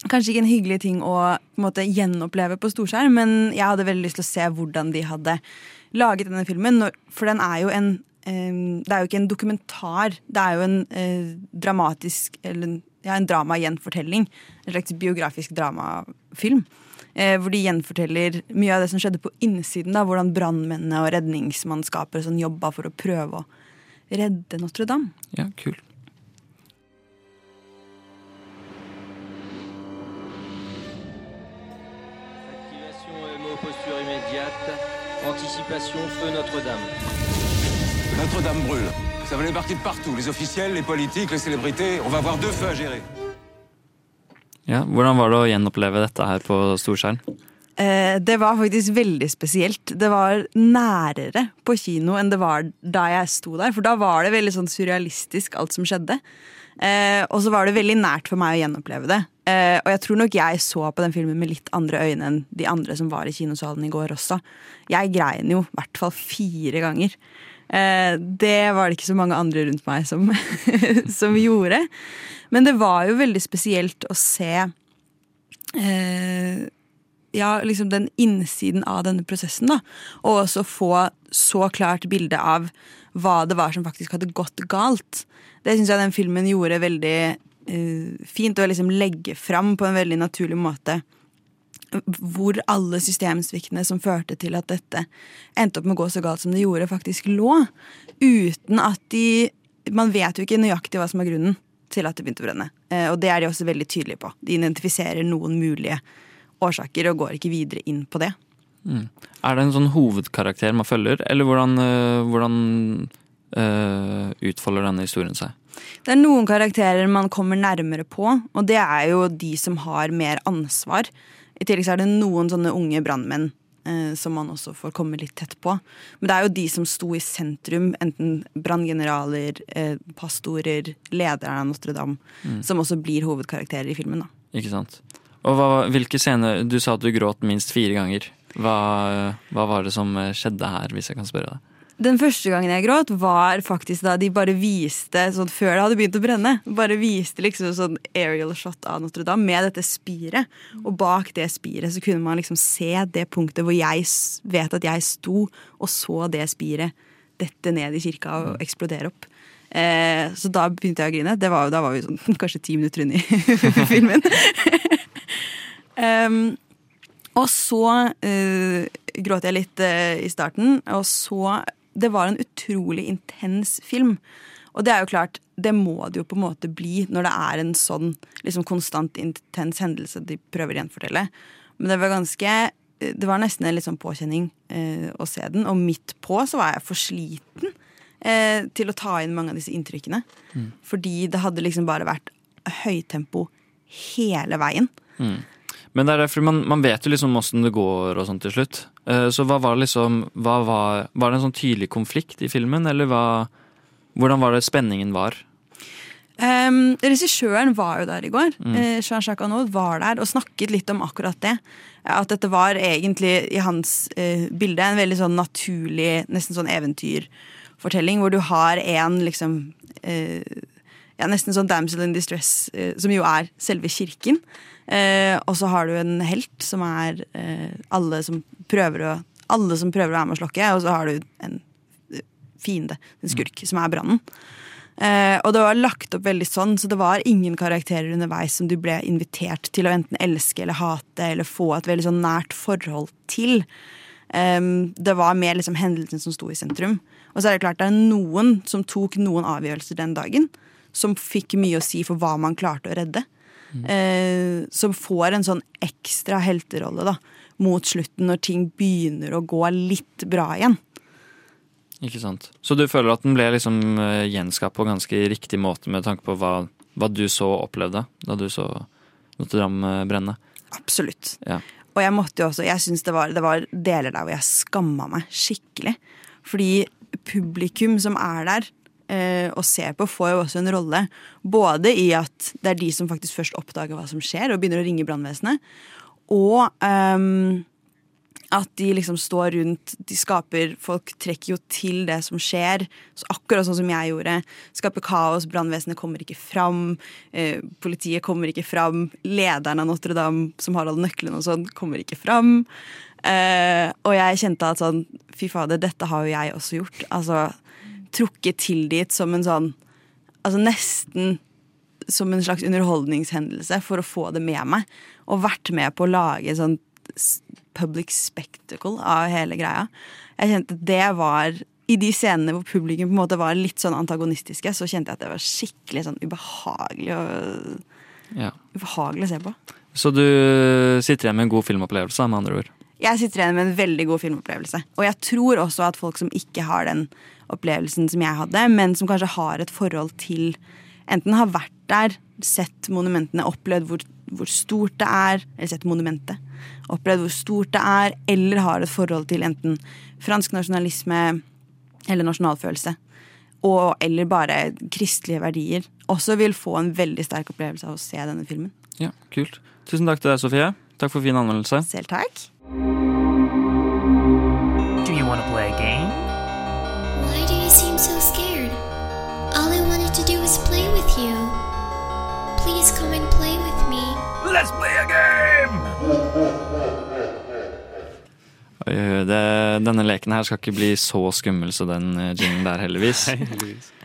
kanskje ikke en hyggelig ting å på en måte, gjenoppleve på storskjerm, men jeg hadde veldig lyst til å se hvordan de hadde laget denne filmen. For den er jo en Det er jo ikke en dokumentar. Det er jo en eh, dramatisk Eller ja, en drama-gjenfortelling. En slags biografisk dramafilm. Eh, hvor de gjenforteller mye av det som skjedde på innsiden. da, Hvordan brannmennene og redningsmannskaper og sånn jobba for å prøve å redde Notre-Dame. Ja, kul. Activation EMO posture immédiate. Anticipation feu Notre-Dame. Notre-Dame brûle. Ça va débarquer de partout. Les officiels, les politiques, les célébrités. On va avoir deux feux à gérer. Ja, hvordan var det å gjenoppleve dette her på storskjerm? Eh, det var faktisk veldig spesielt. Det var nærere på kino enn det var da jeg sto der. For da var det veldig sånn surrealistisk, alt som skjedde. Eh, og så var det veldig nært for meg å gjenoppleve det. Eh, og jeg tror nok jeg så på den filmen med litt andre øyne enn de andre som var i kinosalen i går også. Jeg grein jo i hvert fall fire ganger. Eh, det var det ikke så mange andre rundt meg som, som gjorde. Men det var jo veldig spesielt å se eh, ja, liksom den innsiden av denne prosessen, da. Og også få så klart bilde av hva det var som faktisk hadde gått galt. Det syns jeg den filmen gjorde veldig eh, fint, å liksom legge fram på en veldig naturlig måte hvor alle systemsviktene som førte til at dette endte opp med å gå så galt som det gjorde, faktisk lå. Uten at de Man vet jo ikke nøyaktig hva som er grunnen til at det begynte å brenne. Eh, og det er de også veldig tydelige på. De identifiserer noen mulige årsaker og går ikke videre inn på det. Mm. Er det en sånn hovedkarakter man følger, eller hvordan, øh, hvordan øh, utfolder denne historien seg? Det er noen karakterer man kommer nærmere på, og det er jo de som har mer ansvar. I tillegg så er det noen sånne unge brannmenn eh, som man også får komme litt tett på. Men det er jo de som sto i sentrum, enten branngeneraler, eh, pastorer, lederen av Notre-Dame, Mm. som også blir hovedkarakterer i filmen. da. Ikke sant? Og hva, hvilke scener Du sa at du gråt minst fire ganger. Hva, hva var det som eh, skjedde her, hvis jeg kan spørre deg? Den første gangen jeg gråt, var faktisk da de bare viste, sånn før det hadde begynt å brenne, bare viste liksom sånn aerial shot av Notre-Dame med dette spiret. Og bak det spiret så kunne man liksom se det punktet hvor jeg vet at jeg sto og så det spiret dette ned i kirka og eksplodere opp. Eh, så da begynte jeg å grine. Det var, da var vi sånn kanskje ti minutter inn i filmen. um, og så uh, gråt jeg litt uh, i starten, og så Det var en utrolig intens film. Og det er jo klart, det må det jo på en måte bli når det er en sånn liksom konstant intens hendelse de prøver å gjenfortelle. Men det var ganske Det var nesten en litt sånn påkjenning eh, å se den, og midt på så var jeg for sliten eh, til å ta inn mange av disse inntrykkene. Mm. Fordi det hadde liksom bare vært høytempo hele veien. Mm. Men det er derfor man, man vet jo liksom åssen det går og sånn til slutt. Eh, Så hva var liksom hva var, var det en sånn tydelig konflikt i filmen, eller hva Hvordan var det spenningen var? Um, regissøren var jo der i går. Mm. Jean-Jacques Arnaud var der og snakket litt om akkurat det. At dette var egentlig i hans uh, bilde en veldig sånn naturlig, nesten sånn eventyrfortelling, hvor du har en liksom uh, ja, Nesten sånn damsel in distress, som jo er selve kirken. Eh, og så har du en helt, som er eh, alle som å alle som prøver å være med å slokke, og så har du en eh, fiende, en skurk, som er brannen. Eh, og det var lagt opp veldig sånn, så det var ingen karakterer underveis som du ble invitert til å enten elske eller hate eller få et veldig sånn nært forhold til. Em, det var mer liksom hendelsen som sto i sentrum. Og så er det klart det er noen som tok noen avgjørelser den dagen, som fikk mye å si for hva man klarte å redde. Eh, som får en sånn ekstra helterolle da, mot slutten, når ting begynner å gå litt bra igjen. Ikke sant? Så du føler at den ble liksom eh, gjenskapt på ganske riktig måte med tanke på hva, hva du så og opplevde da du så Notre-Dame eh, brenne? Absolutt. Ja. Og jeg måtte jo også, jeg synes det var, det var deler der hvor jeg skamma meg skikkelig. Fordi publikum som er der og ser på, får jo også en rolle. Både i at det er de som faktisk først oppdager hva som skjer, og begynner å ringe brannvesenet. Og um, At de liksom står rundt, de skaper Folk trekker jo til det som skjer. Så akkurat sånn som jeg gjorde. Skaper kaos, brannvesenet kommer ikke fram. Eh, politiet kommer ikke fram. Lederen av Notre-Dame, som har alle nøklene og sånn, kommer ikke fram. Eh, og jeg kjente at sånn, fy fader, dette har jo jeg også gjort. Altså trukket til dit som en sånn Altså nesten som en slags underholdningshendelse for å få det med meg. Og vært med på å lage sånn public spectacle av hele greia. Jeg kjente det var I de scenene hvor publikum på en måte var litt sånn antagonistiske, så kjente jeg at det var skikkelig sånn ubehagelig og Ja. ubehagelig å se på. Så du sitter igjen med en god filmopplevelse, med andre ord. Jeg sitter igjen med en veldig god filmopplevelse. Og jeg tror også at folk som ikke har den opplevelsen som jeg hadde, men som kanskje har et forhold til Enten har vært der, sett monumentene, opplevd hvor, hvor stort det er, eller sett monumentet, opplevd hvor stort det er, eller har et forhold til enten fransk nasjonalisme eller nasjonalfølelse. Og, eller bare kristelige verdier. Også vil få en veldig sterk opplevelse av å se denne filmen. Ja, kult. Tusen takk til deg, Sofie. Takk for fin anmeldelse. Selv takk. Let's play a game! Det, denne leken her skal ikke bli så skummel som den eh, jinglen der, heldigvis.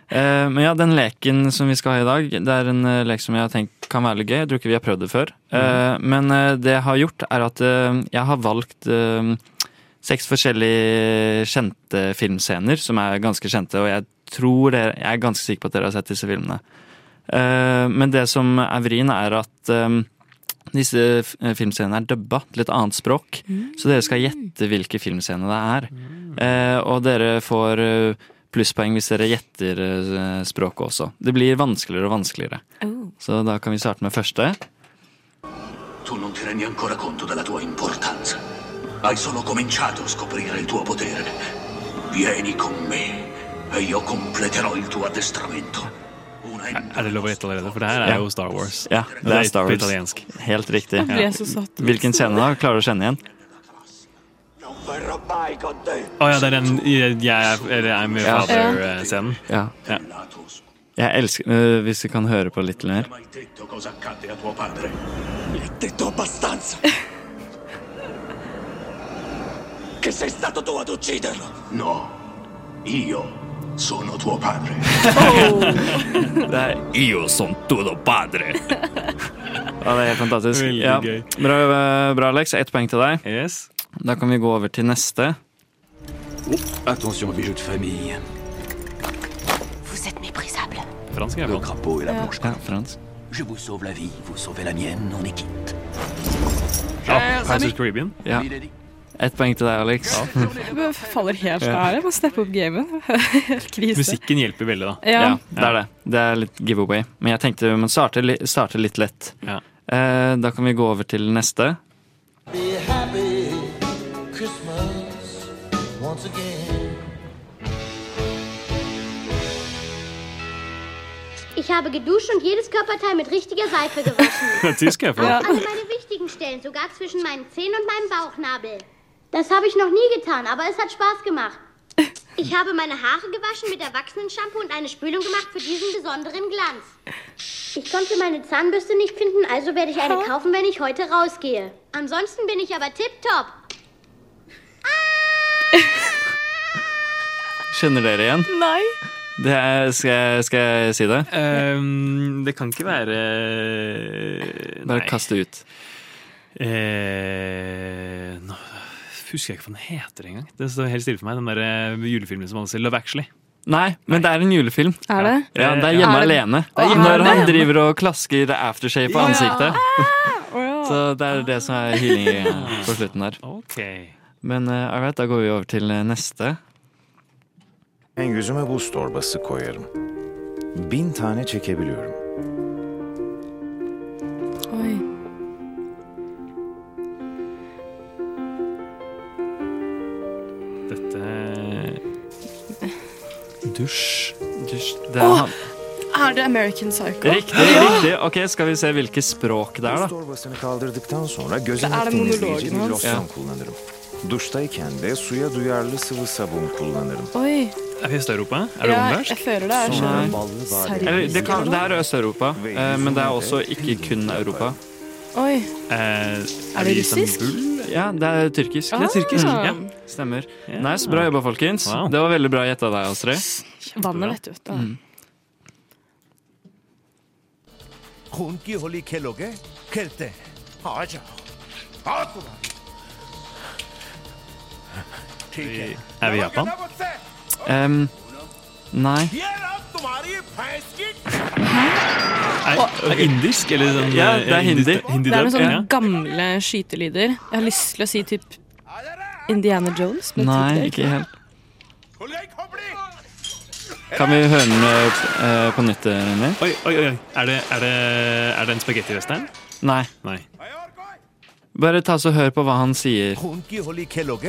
Eh, men ja, den leken som vi skal ha i dag, det er en eh, lek som jeg har tenkt kan være litt gøy. Jeg tror ikke vi har prøvd det før. Mm. men det jeg har gjort, er at jeg har valgt seks forskjellige kjente filmscener som er ganske kjente, og jeg tror dere, jeg er ganske sikker på at dere har sett disse filmene. Eh, men det som er vrien, er at disse f- filmscenene er dubba til et annet språk. Så dere skal gjette hvilke filmscener det er. Eh, og dere får eh, plusspoeng hvis dere gjetter eh, språket også. Det blir vanskeligere og vanskeligere. Så da kan vi starte med første. Tu non ti rendi ancora conto della tua importanza. Hai solo cominciato a scoprire il tuo potere. Vieni con me e io completerò il tuo addestramento. Er det lov å gjette allerede? For det her er Ja. jo Star Wars. Ja, det er Star Wars. italiensk. Helt riktig. Jeg ut. Hvilken scene da? Klarer du å kjenne igjen? Å ja, det er den jeg er, med father-scenen. Ja. Ja. Jeg elsker uh, Hvis vi kan høre på litt mer. Che sei stato tu ad ucciderlo. No, io sono tuo padre. Er Io son tuo padre. Ja, det er helt fantastisk. Ja. Bra, bra, Alex. Ett poeng til deg. Da kan vi gå over til neste. Attention, bijou de famille. Vous êtes méprisable. Fransk Le crapaud et la blanche Ja, fransk. Je vous sauve la vie, vous sauvez la mienne, on est quitte. Ja, Pirates Caribbean. Ja. Ett poeng til deg, Alex. Jeg faller helt Ja. av. Jeg må steppe opp gamet. Krise. Musikken hjelper veldig, da. Ja. det er det. Det er litt giveaway. Men jeg tenkte vi må starte, li- starte litt lett. Ja. Eh, da kan vi gå over til neste. Be happy Christmas once again. Ich habe geduscht und jedes Körperteil mit richtiger Seife gewaschen. Tysk er jeg for. Alle meine wichtigen Stellen, sogar zwischen meinen Zähnen und meinem Bauchnabel. Das habe ich noch nie getan, aber es hat Spaß gemacht. Ich habe meine Haare gewaschen mit Erwachsenen-Shampoo und eine Spülung gemacht für diesen besonderen Glanz. Ich konnte meine Zahnbürste nicht finden, also werde ich eine kaufen, wenn ich heute rausgehe. Ansonsten bin ich aber tipptopp. Kjenner dere igjen? Nei. Det er, skal, jeg, skal jeg si det? Ehm, det kan ikke være Bare kast det ut. Eh, nå husker jeg ikke hva den heter engang. Det står helt stille for meg. Den der eh, julefilmen som alle ser. Love Actually. Nei, men det er en julefilm. Er det? Ja, det er Hjemme Er det- alene. Det er Hjemme Når han driver og klasker aftershave på Ja. ansiktet. Ja. Så det er det som er healing eh, på slutten der. Okay. Men all right, da går vi over til eh, neste. Ben yüzüme buz torbası koyarım. Bin tane çekebiliyorum. Dusj. Dusj. Det er han. er det American Psycho? Riktig, riktig. Ok, Skal vi se hvilke språk det er, da? Det er den monologen hans. Ja. kullanırım. De suya duyarlı sıvı sabun kullanırım. Oi. Er vi i Øst-Europa? Er det Ja, ungarsk? jeg føler det er sånn det, det er Øst-Europa, eh, men det er også ikke kun Europa. Oi. Eh, er, det russisk? Ja, det er tyrkisk. Ah. Det er tyrkisk. Mm. Ja, stemmer. Yeah. Nice, bra jobba, folkens. Wow. Det var veldig bra gjetta av deg, Astrid. Vannet, vet du. Mm. Er vi i Japan? Um, Nei. Er, er indisk? Eller sånn, ja, eh, det er hindi. hindi det er noen sånne gamle skytelyder. Jeg har lyst til å si typ Indiana Jones. Nei, ikke helt. Kan vi høre den uh, på nytt, eh, René? Oi, oi, oi. Er det, er det, er det en spagettivestern? Nei. Nei. Bare ta så hør på hva han sier.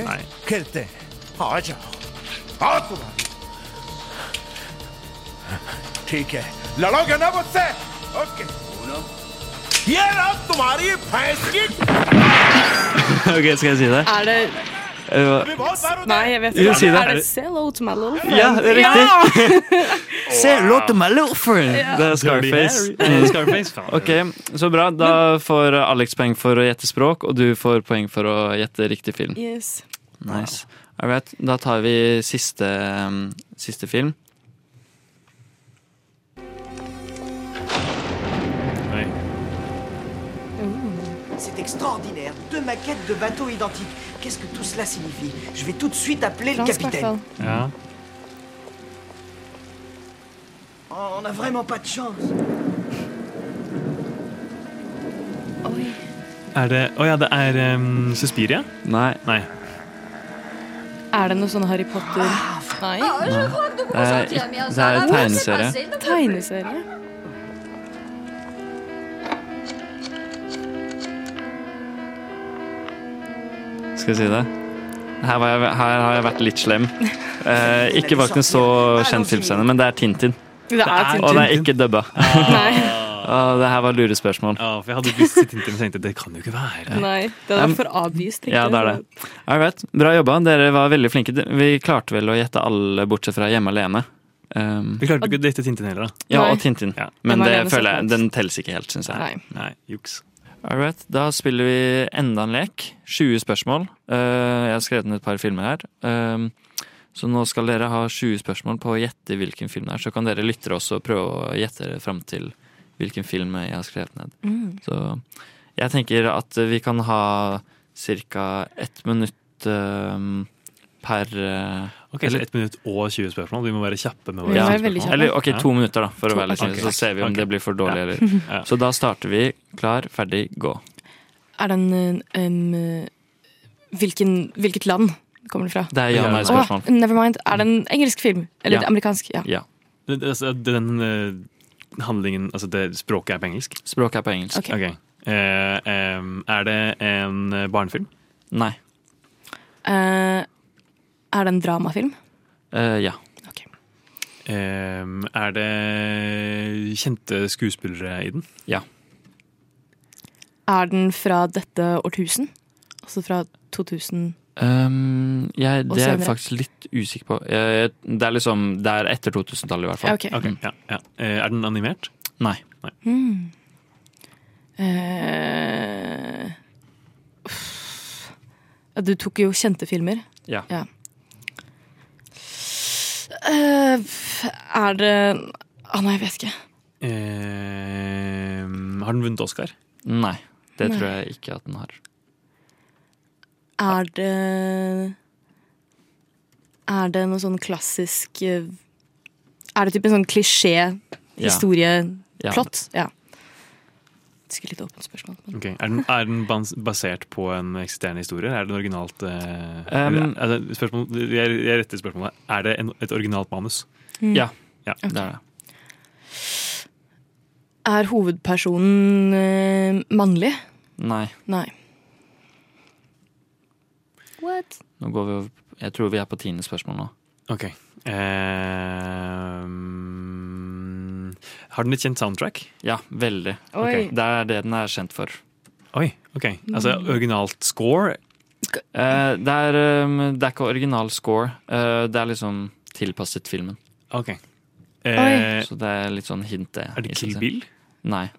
Nei. ठीक है लड़ोगे ना मुझसे ओके ये रहा तुम्हारी भैंस की ok, skal jeg si det? Er det Eh, hva- Nei, jeg vet Jo, ikke. si det. Er det Say hello to my little friend? Ja, det er riktig. Say hello to my little friend. Ja. Det er Scarface. Dirty Harry. Eh, Scarface, faen. Ok, Så bra. Da får Alex poeng for å gjette språk, og du får poeng for å gjette riktig film. Yes. Nice. All right, da tar vi siste, um, siste film. Extraordinaire. Deux maquettes de bateaux identiques. Qu'est-ce que tout cela signifie? Je vais tout de suite appeler le capitaine. Ja. Oh, on n'a vraiment pas de chance. Er det Å ja, det er um, Suspiria? Nei. Nei. Er det noe sånn Harry Potter? Nei. Nei. Det er, ikk- det er tegneserie. Tegneserie? Skal jeg si det? Her, var jeg, her har jeg vært litt slem. Eh, ikke bak en så kjent filmscene, men det er Tintin. Det er Og det er ikke dubba. Ah. Og det her var lurespørsmål. Ja, for jeg hadde lyst til Tintin, men tenkte det kan jo ikke være. Nei, det var for avvist. Ja, det er det. All right. Bra jobba. Dere var veldig flinke. Vi klarte vel å gjette alle, bortsett fra Hjemme alene. Um, Vi klarte ikke å gjette Tintin heller, da. ja, og Tintin. Ja. Men det føler jeg, den telles ikke helt, syns jeg. Nei. Nei, juks. All right. Da spiller vi enda en lek. 20 spørsmål. Uh, jeg har skrevet ned et par filmer her. Um, så nå skal dere ha 20 spørsmål på å gjette hvilken film det er. Så kan dere lyttere også prøve å gjette dere fram til hvilken film jeg har skrevet ned. Mm. Så jeg tenker at vi kan ha ca. ett minutt um, per uh, Eller Så ett minutt og 20 spørsmål? Vi må være kjappe med våre ja. spørsmål. Eller ok, to minutter, da, for To- å være litt ok. Så ser vi om okay. det blir for dårlig, Ja. eller Ja. Så da starter vi. Klar, ferdig, gå. Er den um, hvilken, Hvilket land kommer det fra? Det er ja-nei-spørsmål. Oh, never mind. Er det en engelsk film? Eller Ja. amerikansk? Ja. Ja. Altså, Den eh, handlingen Altså, det språket er på engelsk? Språket er på engelsk. Okay. Ok. Eh, em, er det en eh, barnefilm? Nei. Eh, er det en dramafilm? Eh, ja. Em, er det kjente skuespillere i den? Ja. Er den fra dette årtusen? Altså fra 2000 Um, jeg, det er jeg faktisk litt usikker på. Jeg, det er liksom Det er etter 2000-tallet, i hvert fall. Okay. ok. Ok, ja, ja. Eh, Er den animert? Nei. Nei. Mm. Uh, du tok jo kjente filmer. Ja. Eh, er det Å nei, jeg vet ikke. Uh, har den vunnet Oscar? Nei. Det Nei. tror jeg ikke at den har. Er det Er det noe sånn klassisk eh, Er det typ en sånn klisjé-historieplott? Ja. Sikkert litt åpent spørsmål. Men. Okay. Er den, er den basert på en eksisterende historie? Er det en originalt eh, Um, eller, altså, spørsmål, jeg, jeg retter spørsmålet. Er det en, et originalt manus? Mm. Ja, Ja. det er det. Er hovedpersonen eh, mannlig? Nei. Nei. What? Nå går vi over Jeg tror vi er på tiende spørsmål nå. Ok. Ehm, har den et kjent soundtrack? Ja, veldig. Okay. Det er det den er kjent for. Oi, ok. Altså Mm. originalt score? Eh, det, er, um, det er ikke original score. Eh, det er liksom tilpasset filmen. Ok. Eh, Så det er litt sånn hint, det. er det Kill. Bill? Nei.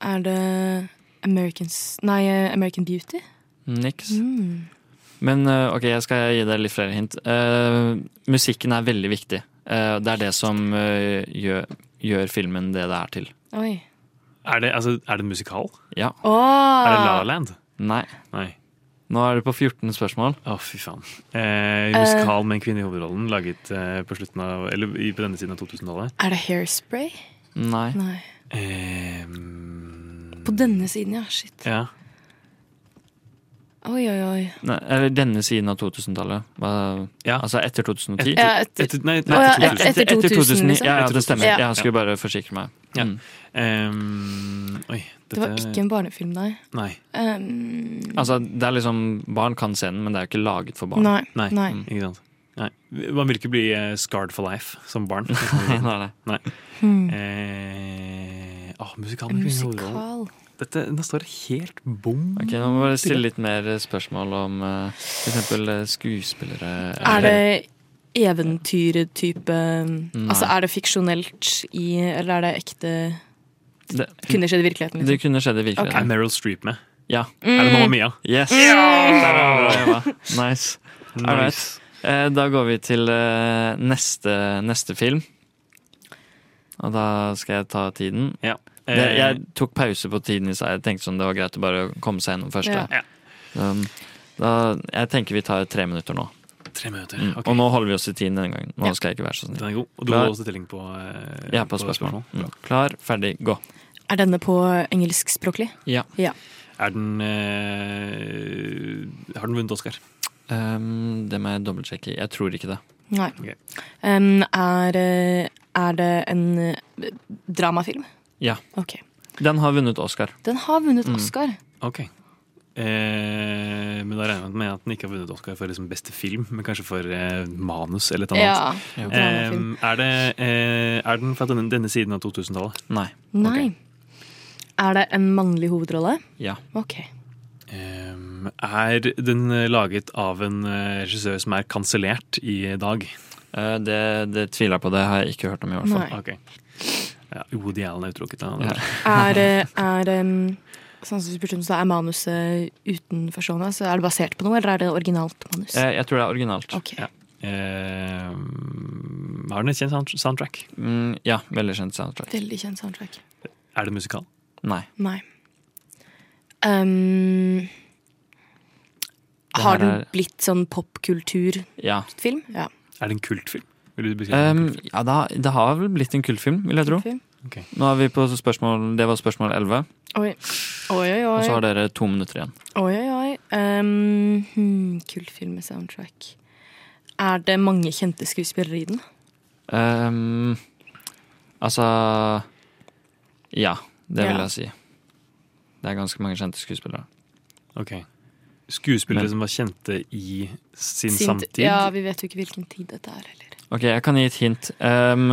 Er det Americans Nei, eh, American Beauty? Niks. Mm. Men eh, ok, jeg skal gi deg litt flere hint. Uh, musikken er veldig viktig. Eh, det er det som eh, gjør, gjør filmen det det er til. Oi. Er det, altså, er det en musikal? Ja. Er det La La Land? Nei. Nei. Nå er du på 14 spørsmål. Å, fy faen. Eh, musikal med en kvinne i hovedrollen laget eh, på av Eller i- på denne siden av 2000-tallet. Er det Hairspray? Nei. Nei. Eh, På denne siden, ja. Shit. ja. Oi, oi, oi. Nei, eller denne siden av 2000-tallet. Ja. Altså etter 2010? Etter- Ja, etter- etter- nei, Nei, etter, ja, etter, etter- etter 2000, 2009. liksom. Ja, ja, det stemmer. Ja. Jeg skulle bare forsikre meg. Ja. Mm. Um, oi, Det var ikke en barnefilm, nei. Nei. Um, Altså, det er liksom Barn kan se den, men det er jo ikke laget for barn. Nei. Nei, Nei. ikke sant. Nei. Man vil ikke bli uh, scarred for life som barn. nei, nei. nei. Hmm. Eh, å, musikal i hovedrollen. musikal. Dette, nå står det helt bom. Ok, Nå må vi bare stille litt mer spørsmål om uh, f.eks. skuespillere. Er det eventyrtype. Altså, er det fiksjonelt i Eller er det ekte Det, Kunne skjedd i virkeligheten? det kunne skjedd i virkeligheten Er. Meryl Streep med? Ja. Er det Mamma Mia? Yes! Jobba. Nice. Nice. All right. Eh, Da går vi til eh, neste, neste film. Og da skal jeg ta tiden. Ja. Det, jeg tok pause på tiden i seg. Jeg tenkte sånn det var greit å bare komme seg gjennom første. Ja. Um, da, jeg tenker vi tar tre minutter nå. Tre minutter. Mm. ok. Og nå holder vi oss i tiden denne gangen. Nå Ja. skal jeg ikke være så Den er god. Og du har også stilling på, eh, Ja, på spørsmål. Mm. Klar, ferdig, gå. Er denne på engelskspråklig? Ja. Ja. Er den eh, Har den vunnet Oscar? Um, det må jeg dobbeltsjekke. Jeg tror ikke det. Nei. Okay. Um, er, eh, er det en eh, dramafilm? Ja. Okay. Den har vunnet Oscar. Den har vunnet Mm. Oscar. Ok. Eh, men da regner jeg med at den ikke har vunnet Oscar for liksom beste film, men kanskje for eh, manus eller et eller Ja, annet. ja. Eh, er, det, eh, er den fra denne, denne siden av 2000-tallet? Nei. Nei. Er det en mannlig hovedrolle? Ja. Ok. Eh, er den laget av en eh, regissør som er kansellert i dag? Eh, det, det tviler jeg på. Det har jeg ikke hørt om, i hvert fall. Nei. Ok. Ja, Woody Allen er utelukket. da. Ja. Er, det- er um, sånn som du spurte om, så er manuset utenforstående? Så er det basert på noe, eller er det originalt manus? Eh, jeg tror det er originalt. Okay. Ja. Eh, har den et kjent soundtrack? Mm, ja, veldig kjent soundtrack. Veldig kjent soundtrack. Er det musikal? Nei. Nei. Um, har den er- blitt sånn popkulturfilm? Ja. Ja. Er det en kultfilm? Vil du beskrive? Um, ja da, det har vel blitt en kultfilm, vil jeg tro. Okay. Nå er vi på spørsmål Det var spørsmål 11, Oi. Oi, oi, og så har dere to minutter igjen. oi, oi, oi. Um, hmm, Kultfilm med soundtrack. Er det mange kjente skuespillere i den? Um, altså Ja, det vil Ja. jeg si. Det er ganske mange kjente skuespillere. Ok. Skuespillere Men- som var kjente i sin, Sin- samtid? Ja, vi vet jo ikke hvilken tid dette er heller. Ok, jeg kan gi et hint. Um,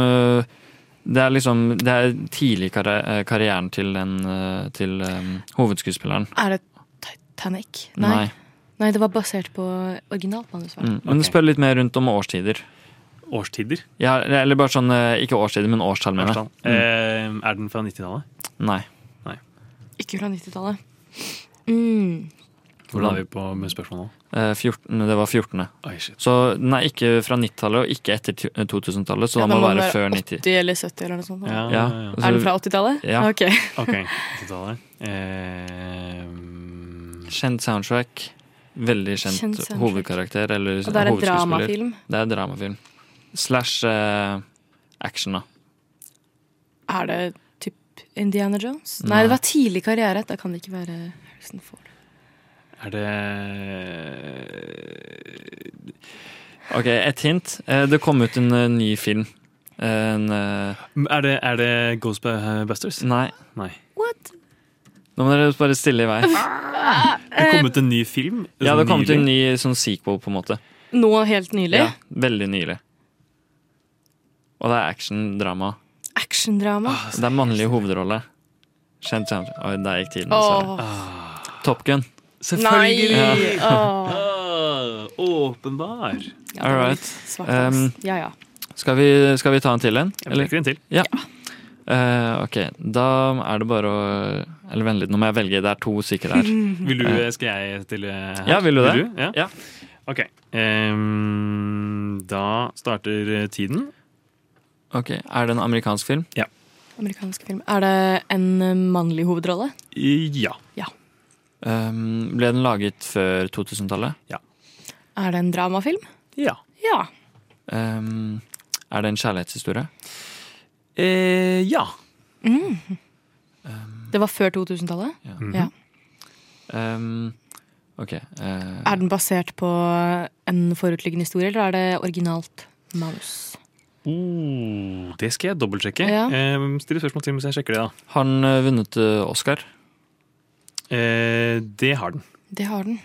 det er liksom Det er tidlig karri eh, karrieren til, den, eh, til um, hovedskuespilleren. Er det Titanic? Nei. Nei, det var basert på originalt manus. Mm. Men det spør litt mer rundt om årstider. Årstider? Ja, eller bare sånn Ikke årstider, men årstall, mener jeg. Eh, er den fra 90-tallet? Nei. Ikke fra 90-tallet. Mm. Hvordan er vi på med spørsmål nå? Eh, 14, det var 14. Oi, shit. Så den er ikke fra 90-tallet og ikke etter 2000-tallet, så Ja, da må den det være før 90. 80 eller 70 eller noe sånt. Ja, Ja, ja, ja. Er den fra 80-tallet? Ja. Ok. okay. 80-tallet. Eh, Kjent soundtrack. Veldig kjent, Kjent soundtrack. hovedkarakter eller Og det er en dramafilm? Det er dramafilm. Slash eh, action, da. Er det typ Indiana Jones? Nei, Nei. det var tidlig karriere. Da kan det ikke være Harrison Ford. Er det Ok, et hint. Eh, det kom ut en eh, ny film. En eh, Er det, er det Ghostbusters? Nei. Nei. What? Nå må dere bare stille i vei. Det kom ut en ny film? Ja, det kom ut en ny sånn sequel, på en måte. Nå helt nylig? Ja, veldig nylig. Og det er action-drama. Actiondrama? Ah, Det er mannlig hovedrolle. Kjent kjent. Oi, der gikk tiden. Dessverre. Top Gun. Selvfølgelig! Nei! Åh. Ah, åpenbar. Ja, All right. Um, Ja, ja. Skal vi, skal vi ta en til en? Jeg trekker en til. Ja. Uh, ok, da er det bare å Eller vent litt, nå må jeg velge. Det er to sikre her. Vil du, Eh, skal jeg stille her? Ja, vil du det? Ja. Ja. Ok. Um, da starter tiden. Ok, Er det en amerikansk film? Ja. Amerikansk film. Er det en mannlig hovedrolle? Ja. Ja. Um, ble den laget før 2000-tallet? Ja. Er det en dramafilm? Ja. Ja. Um, er det en kjærlighetshistorie? Eh, ja. Mm. Det var før 2000-tallet? Ja. Ja. Um, ok. eh, Er den basert på en forutliggende historie, eller er det originalt manus? Oh, det skal jeg dobbeltsjekke. Ja. Ehm, Still spørsmål til mens jeg sjekker det. da. har den eh, vunnet eh, Oscar? Eh, det har den. Det har den.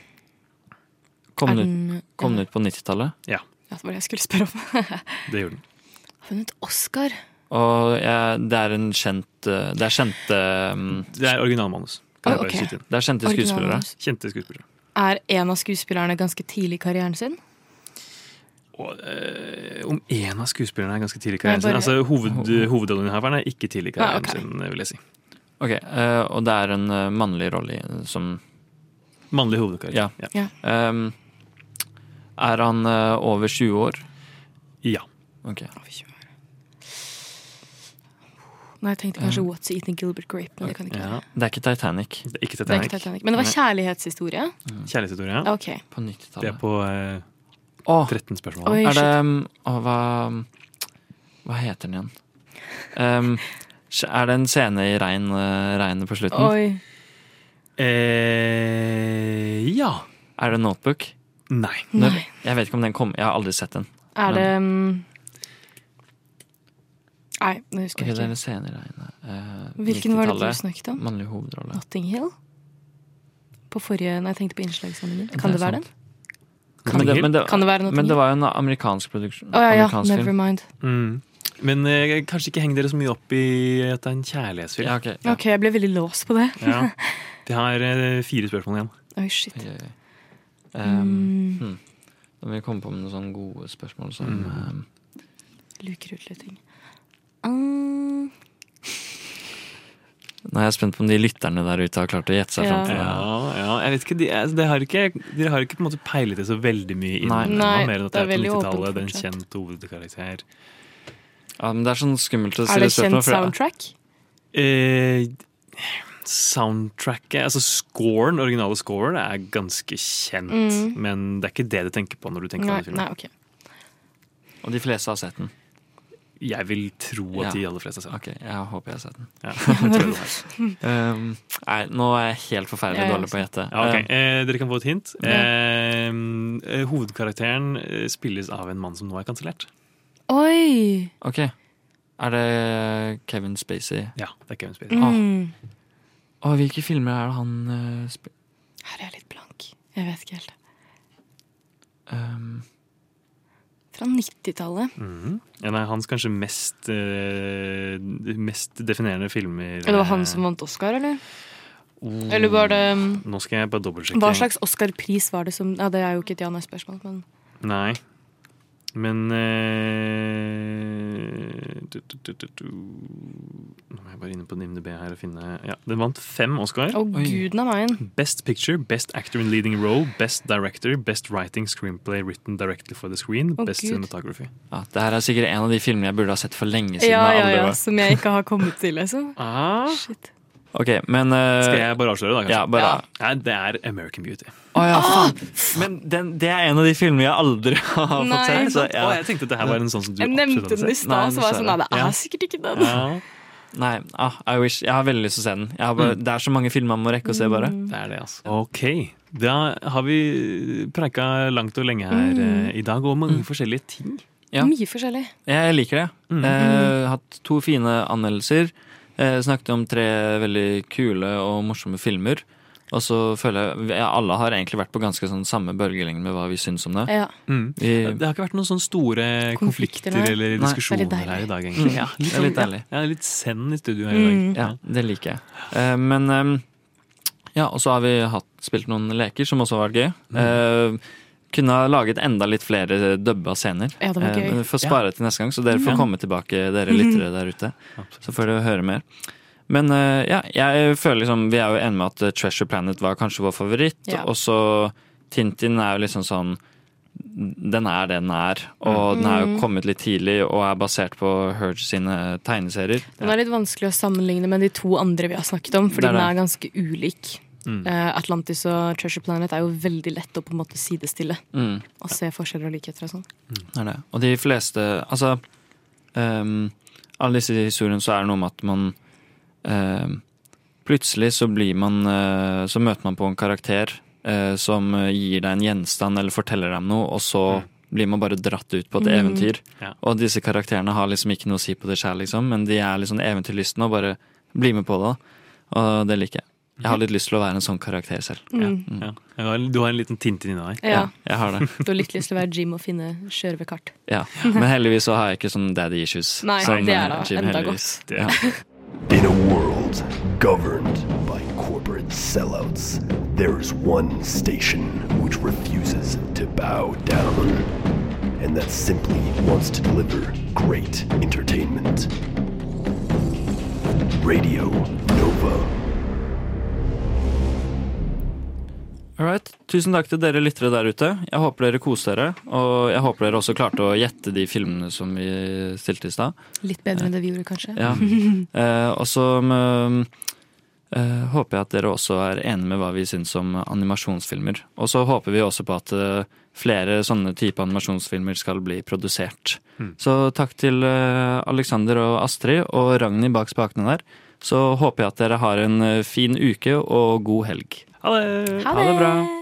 Kom den, den- ut, kom den ut på 90-tallet? Ja, Ja, det var det jeg skulle spørre om. det gjorde den. Har vunnet Oscar? Og ja, det er en kjent eh, Det er kjente um, Det er originalmanus. Oh, okay. Bare. Det er kjente skuespillere. Kjente skuespillere. Er en av skuespillerne ganske tidlig i karrieren sin? Og, eh, om en av skuespillerne er ganske tidlig i karrieren karrieren sin. bare- Altså, hoved, Hovedrolleinnehaveren er ikke tidlig i karrieren Ah, okay. sin, vil jeg si. Ok, uh, Og det er en uh, mannlig rolle som Mannlig hovedkarakter. Ja. Ja. Um, er han uh, over 20 år? Ja. Ok. Nei, jeg tenkte kanskje What's Eating Gilbert Grape, men det kan ikke Ja. Det er ikke Titanic. Det er ikke Det er ikke Titanic. Men det var kjærlighetshistorie? Kjærlighetshistorie. ja. Okay. På Det 90-tallet. er på eh, Åh, 13 spørsmål. Oi, er det um, oh, hva, hva heter den igjen? Um, er det en scene i regn, eh, regnet på slutten? Oi. Eh, ja. Er det en Notebook? Nei. Når, jeg vet ikke om den kom. Jeg har aldri sett den. Er det um... Nei, det husker Ok, jeg det er en scene i regnet. Eh, Hvilken var det du snakket om? Mannlig hovedrolle. Notting Hill? På forrige Nei, jeg tenkte på innslagssamlingen. Kan det, det være sant. den? Men det, men det, Kan det være Notting men det var jo en amerikansk produksjon. Å ja, ja. amerikansk Never film. mind. Mm. Men eh, kanskje ikke heng dere så mye opp i at det er en kjærlighetsfilm. Ja, ok. Ja. Ok, jeg ble veldig låst på det. Ja. De har eh, fire spørsmål igjen. Oi, shit. Oi, oi, oi. Um, Mm. hmm. Da må vi komme på med noen sånne gode spørsmål som Mm. um, Luker ut litt ting. Um, Nå er jeg spent på om de lytterne der ute har klart å gjette seg Ja. fram til det. Ja, ja, jeg vet ikke, de, altså, de har ikke, Dere har ikke på en måte peilet det så veldig mye inn. Nei. Det var Nei, mer enn at det er veldig åpent det er en fortsatt. kjent hovedkarakter. Ja, men det er sånn skummelt å si. er det kjent for- soundtrack? Eh, soundtracket, altså scoren, originale scoren, er ganske kjent. Mm. Men det er ikke det du tenker på når du tenker Nei, på den nei, okay. ok. Og de fleste har sett den. Jeg vil tro at Ja. de aller fleste har sett den. Ok, jeg håper jeg har sett den. Ja, jeg det er. Um, nei, nå er jeg helt forferdelig Ja, ja, dårlig på å gjette. Ja, ok. Um, eh, dere kan få et hint. Ja. Eh, eh, hovedkarakteren eh, spilles av en mann som nå er kansellert. Oi! ok. Er det Kevin Spacey? Ja, det er Kevin Spacey. Mm. Å, hvilke filmer er det han uh, sp Her er jeg litt blank. Jeg vet ikke helt. um, Fra 90-tallet. Mm. Ja, nei, hans kanskje mest, uh, mest definerende filmer. Det var han som vant Oscar, eller? Oh. Eller var det um, Nå skal jeg bare dobbeltsjekke. Hva slags Oscar-pris var det som Ja, det er jo ikke et ja-nei-spørsmål, men Nei. Men eh, du, du, du. Nå må jeg bare inne på NIMDb her og finne Ja, Den vant fem Oscar. Oh, guden av meg. Best Picture, Best Actor in Leading Role, Best Director, Best Writing Screenplay Written Directly for the Screen, oh, Best Gud. Cinematography. ja, det her er sikkert en av de filmene jeg burde ha sett for lenge siden. Ja, ja, ja. Som jeg ikke har kommet til, liksom. Ah. Shit. Ok, men uh, Skal jeg bare avsløre, da? kanskje? Ja, bare Nei, det er American Beauty. Å ja, faen! Men den, det er en av de filmene jeg aldri har fått Nei. se. Så, Å, jeg tenkte at det her var en sånn som du Jeg nevnte den i. Stad, så var jeg sånn Nei, det Ja. er sikkert ikke den. Ja, Nei, ah, I wish. Jeg har veldig lyst til å se den. Jeg har bare, Det er så mange filmer man må rekke å se, bare. det er det, altså. Ok. Da har vi preika langt og lenge her eh, i dag, og mange forskjellige ting. Ja. Mye forskjellig. Jeg liker det. Mm. Eh, hatt to fine anmeldelser. Eh, snakket om tre veldig kule og morsomme filmer. Og så føler jeg ja, Alle har egentlig vært på ganske sånn samme bølgelengde med hva vi syns om det. Ja. Mm. Vi, Det har ikke vært noen sånne store Konflikter, konflikter eller Nei. diskusjoner her i dag, Mm. egentlig. Ja, Det er sånn- litt deilig. Ja, ja, litt zen i studio her i dag. Mm. ja, det liker jeg. Uh, men eh, Ja, og så har vi hatt, spilt noen leker som også har vært gøy. Mm. Eh, kunne ha laget enda litt flere dubba scener. Ja, det var gøy. Eh, men vi får spare til neste gang, så dere får komme tilbake, dere lyttere der ute. Så får dere høre mer. Men eh, ja, jeg føler liksom Vi er jo enige med at eh, Treasure Planet var kanskje vår favoritt. Ja. Og så Tintin er jo liksom sånn Den er det den er. Og den er jo Mm. kommet litt tidlig og er basert på Herge sine tegneserier. Den er litt vanskelig å sammenligne med de to andre vi har snakket om, fordi er den er ganske ulik. Mm. Eh, Atlantis og Treasure Planet er jo veldig lett å på en måte sidestille. Mm. Og se forskjeller og likheter og sånn. Det er det. Og de fleste Altså um, Alle disse historiene så er det noe med at man Plutselig så blir man eh, Så møter man på en karakter eh, som gir deg en gjenstand eller forteller deg noe, og så blir man bare dratt ut på et Mm. eventyr. Ja. Og disse karakterene har liksom ikke noe å si på det sjøl, liksom, men de er liksom eventyrlystne og bare blir med på det. Og det liker jeg. Jeg har litt lyst til å være en sånn karakter selv. Mm. Ja. Du har- Du har en liten Tintin inni deg. Ja. jeg har det. Du har litt lyst til å være Jim og finne skjørvekart. Ja, Men heldigvis så har jeg ikke sånn daddy issues. Nei, det er eh, da Jim, enda heldigvis. godt. In a world governed by corporate sellouts, there's one station which refuses to bow down, and that simply wants to deliver great entertainment. Radio Nova. All right. Tusen takk til dere lyttere der ute. Jeg håper dere koser dere. Og jeg håper dere også klarte å gjette de filmene som vi stilte i stad. Litt bedre enn det vi gjorde, kanskje. Ja. Eh, og så mm, eh, håper jeg at dere også er enige med hva vi syns om animasjonsfilmer. Og så håper vi også på at eh, flere sånne type animasjonsfilmer skal bli produsert. Mm. Så takk til eh, Alexander og Astrid og Ragnhild bak spakene der. Så håper jeg at dere har en eh, fin uke og god helg. Ha det! Ha det bra.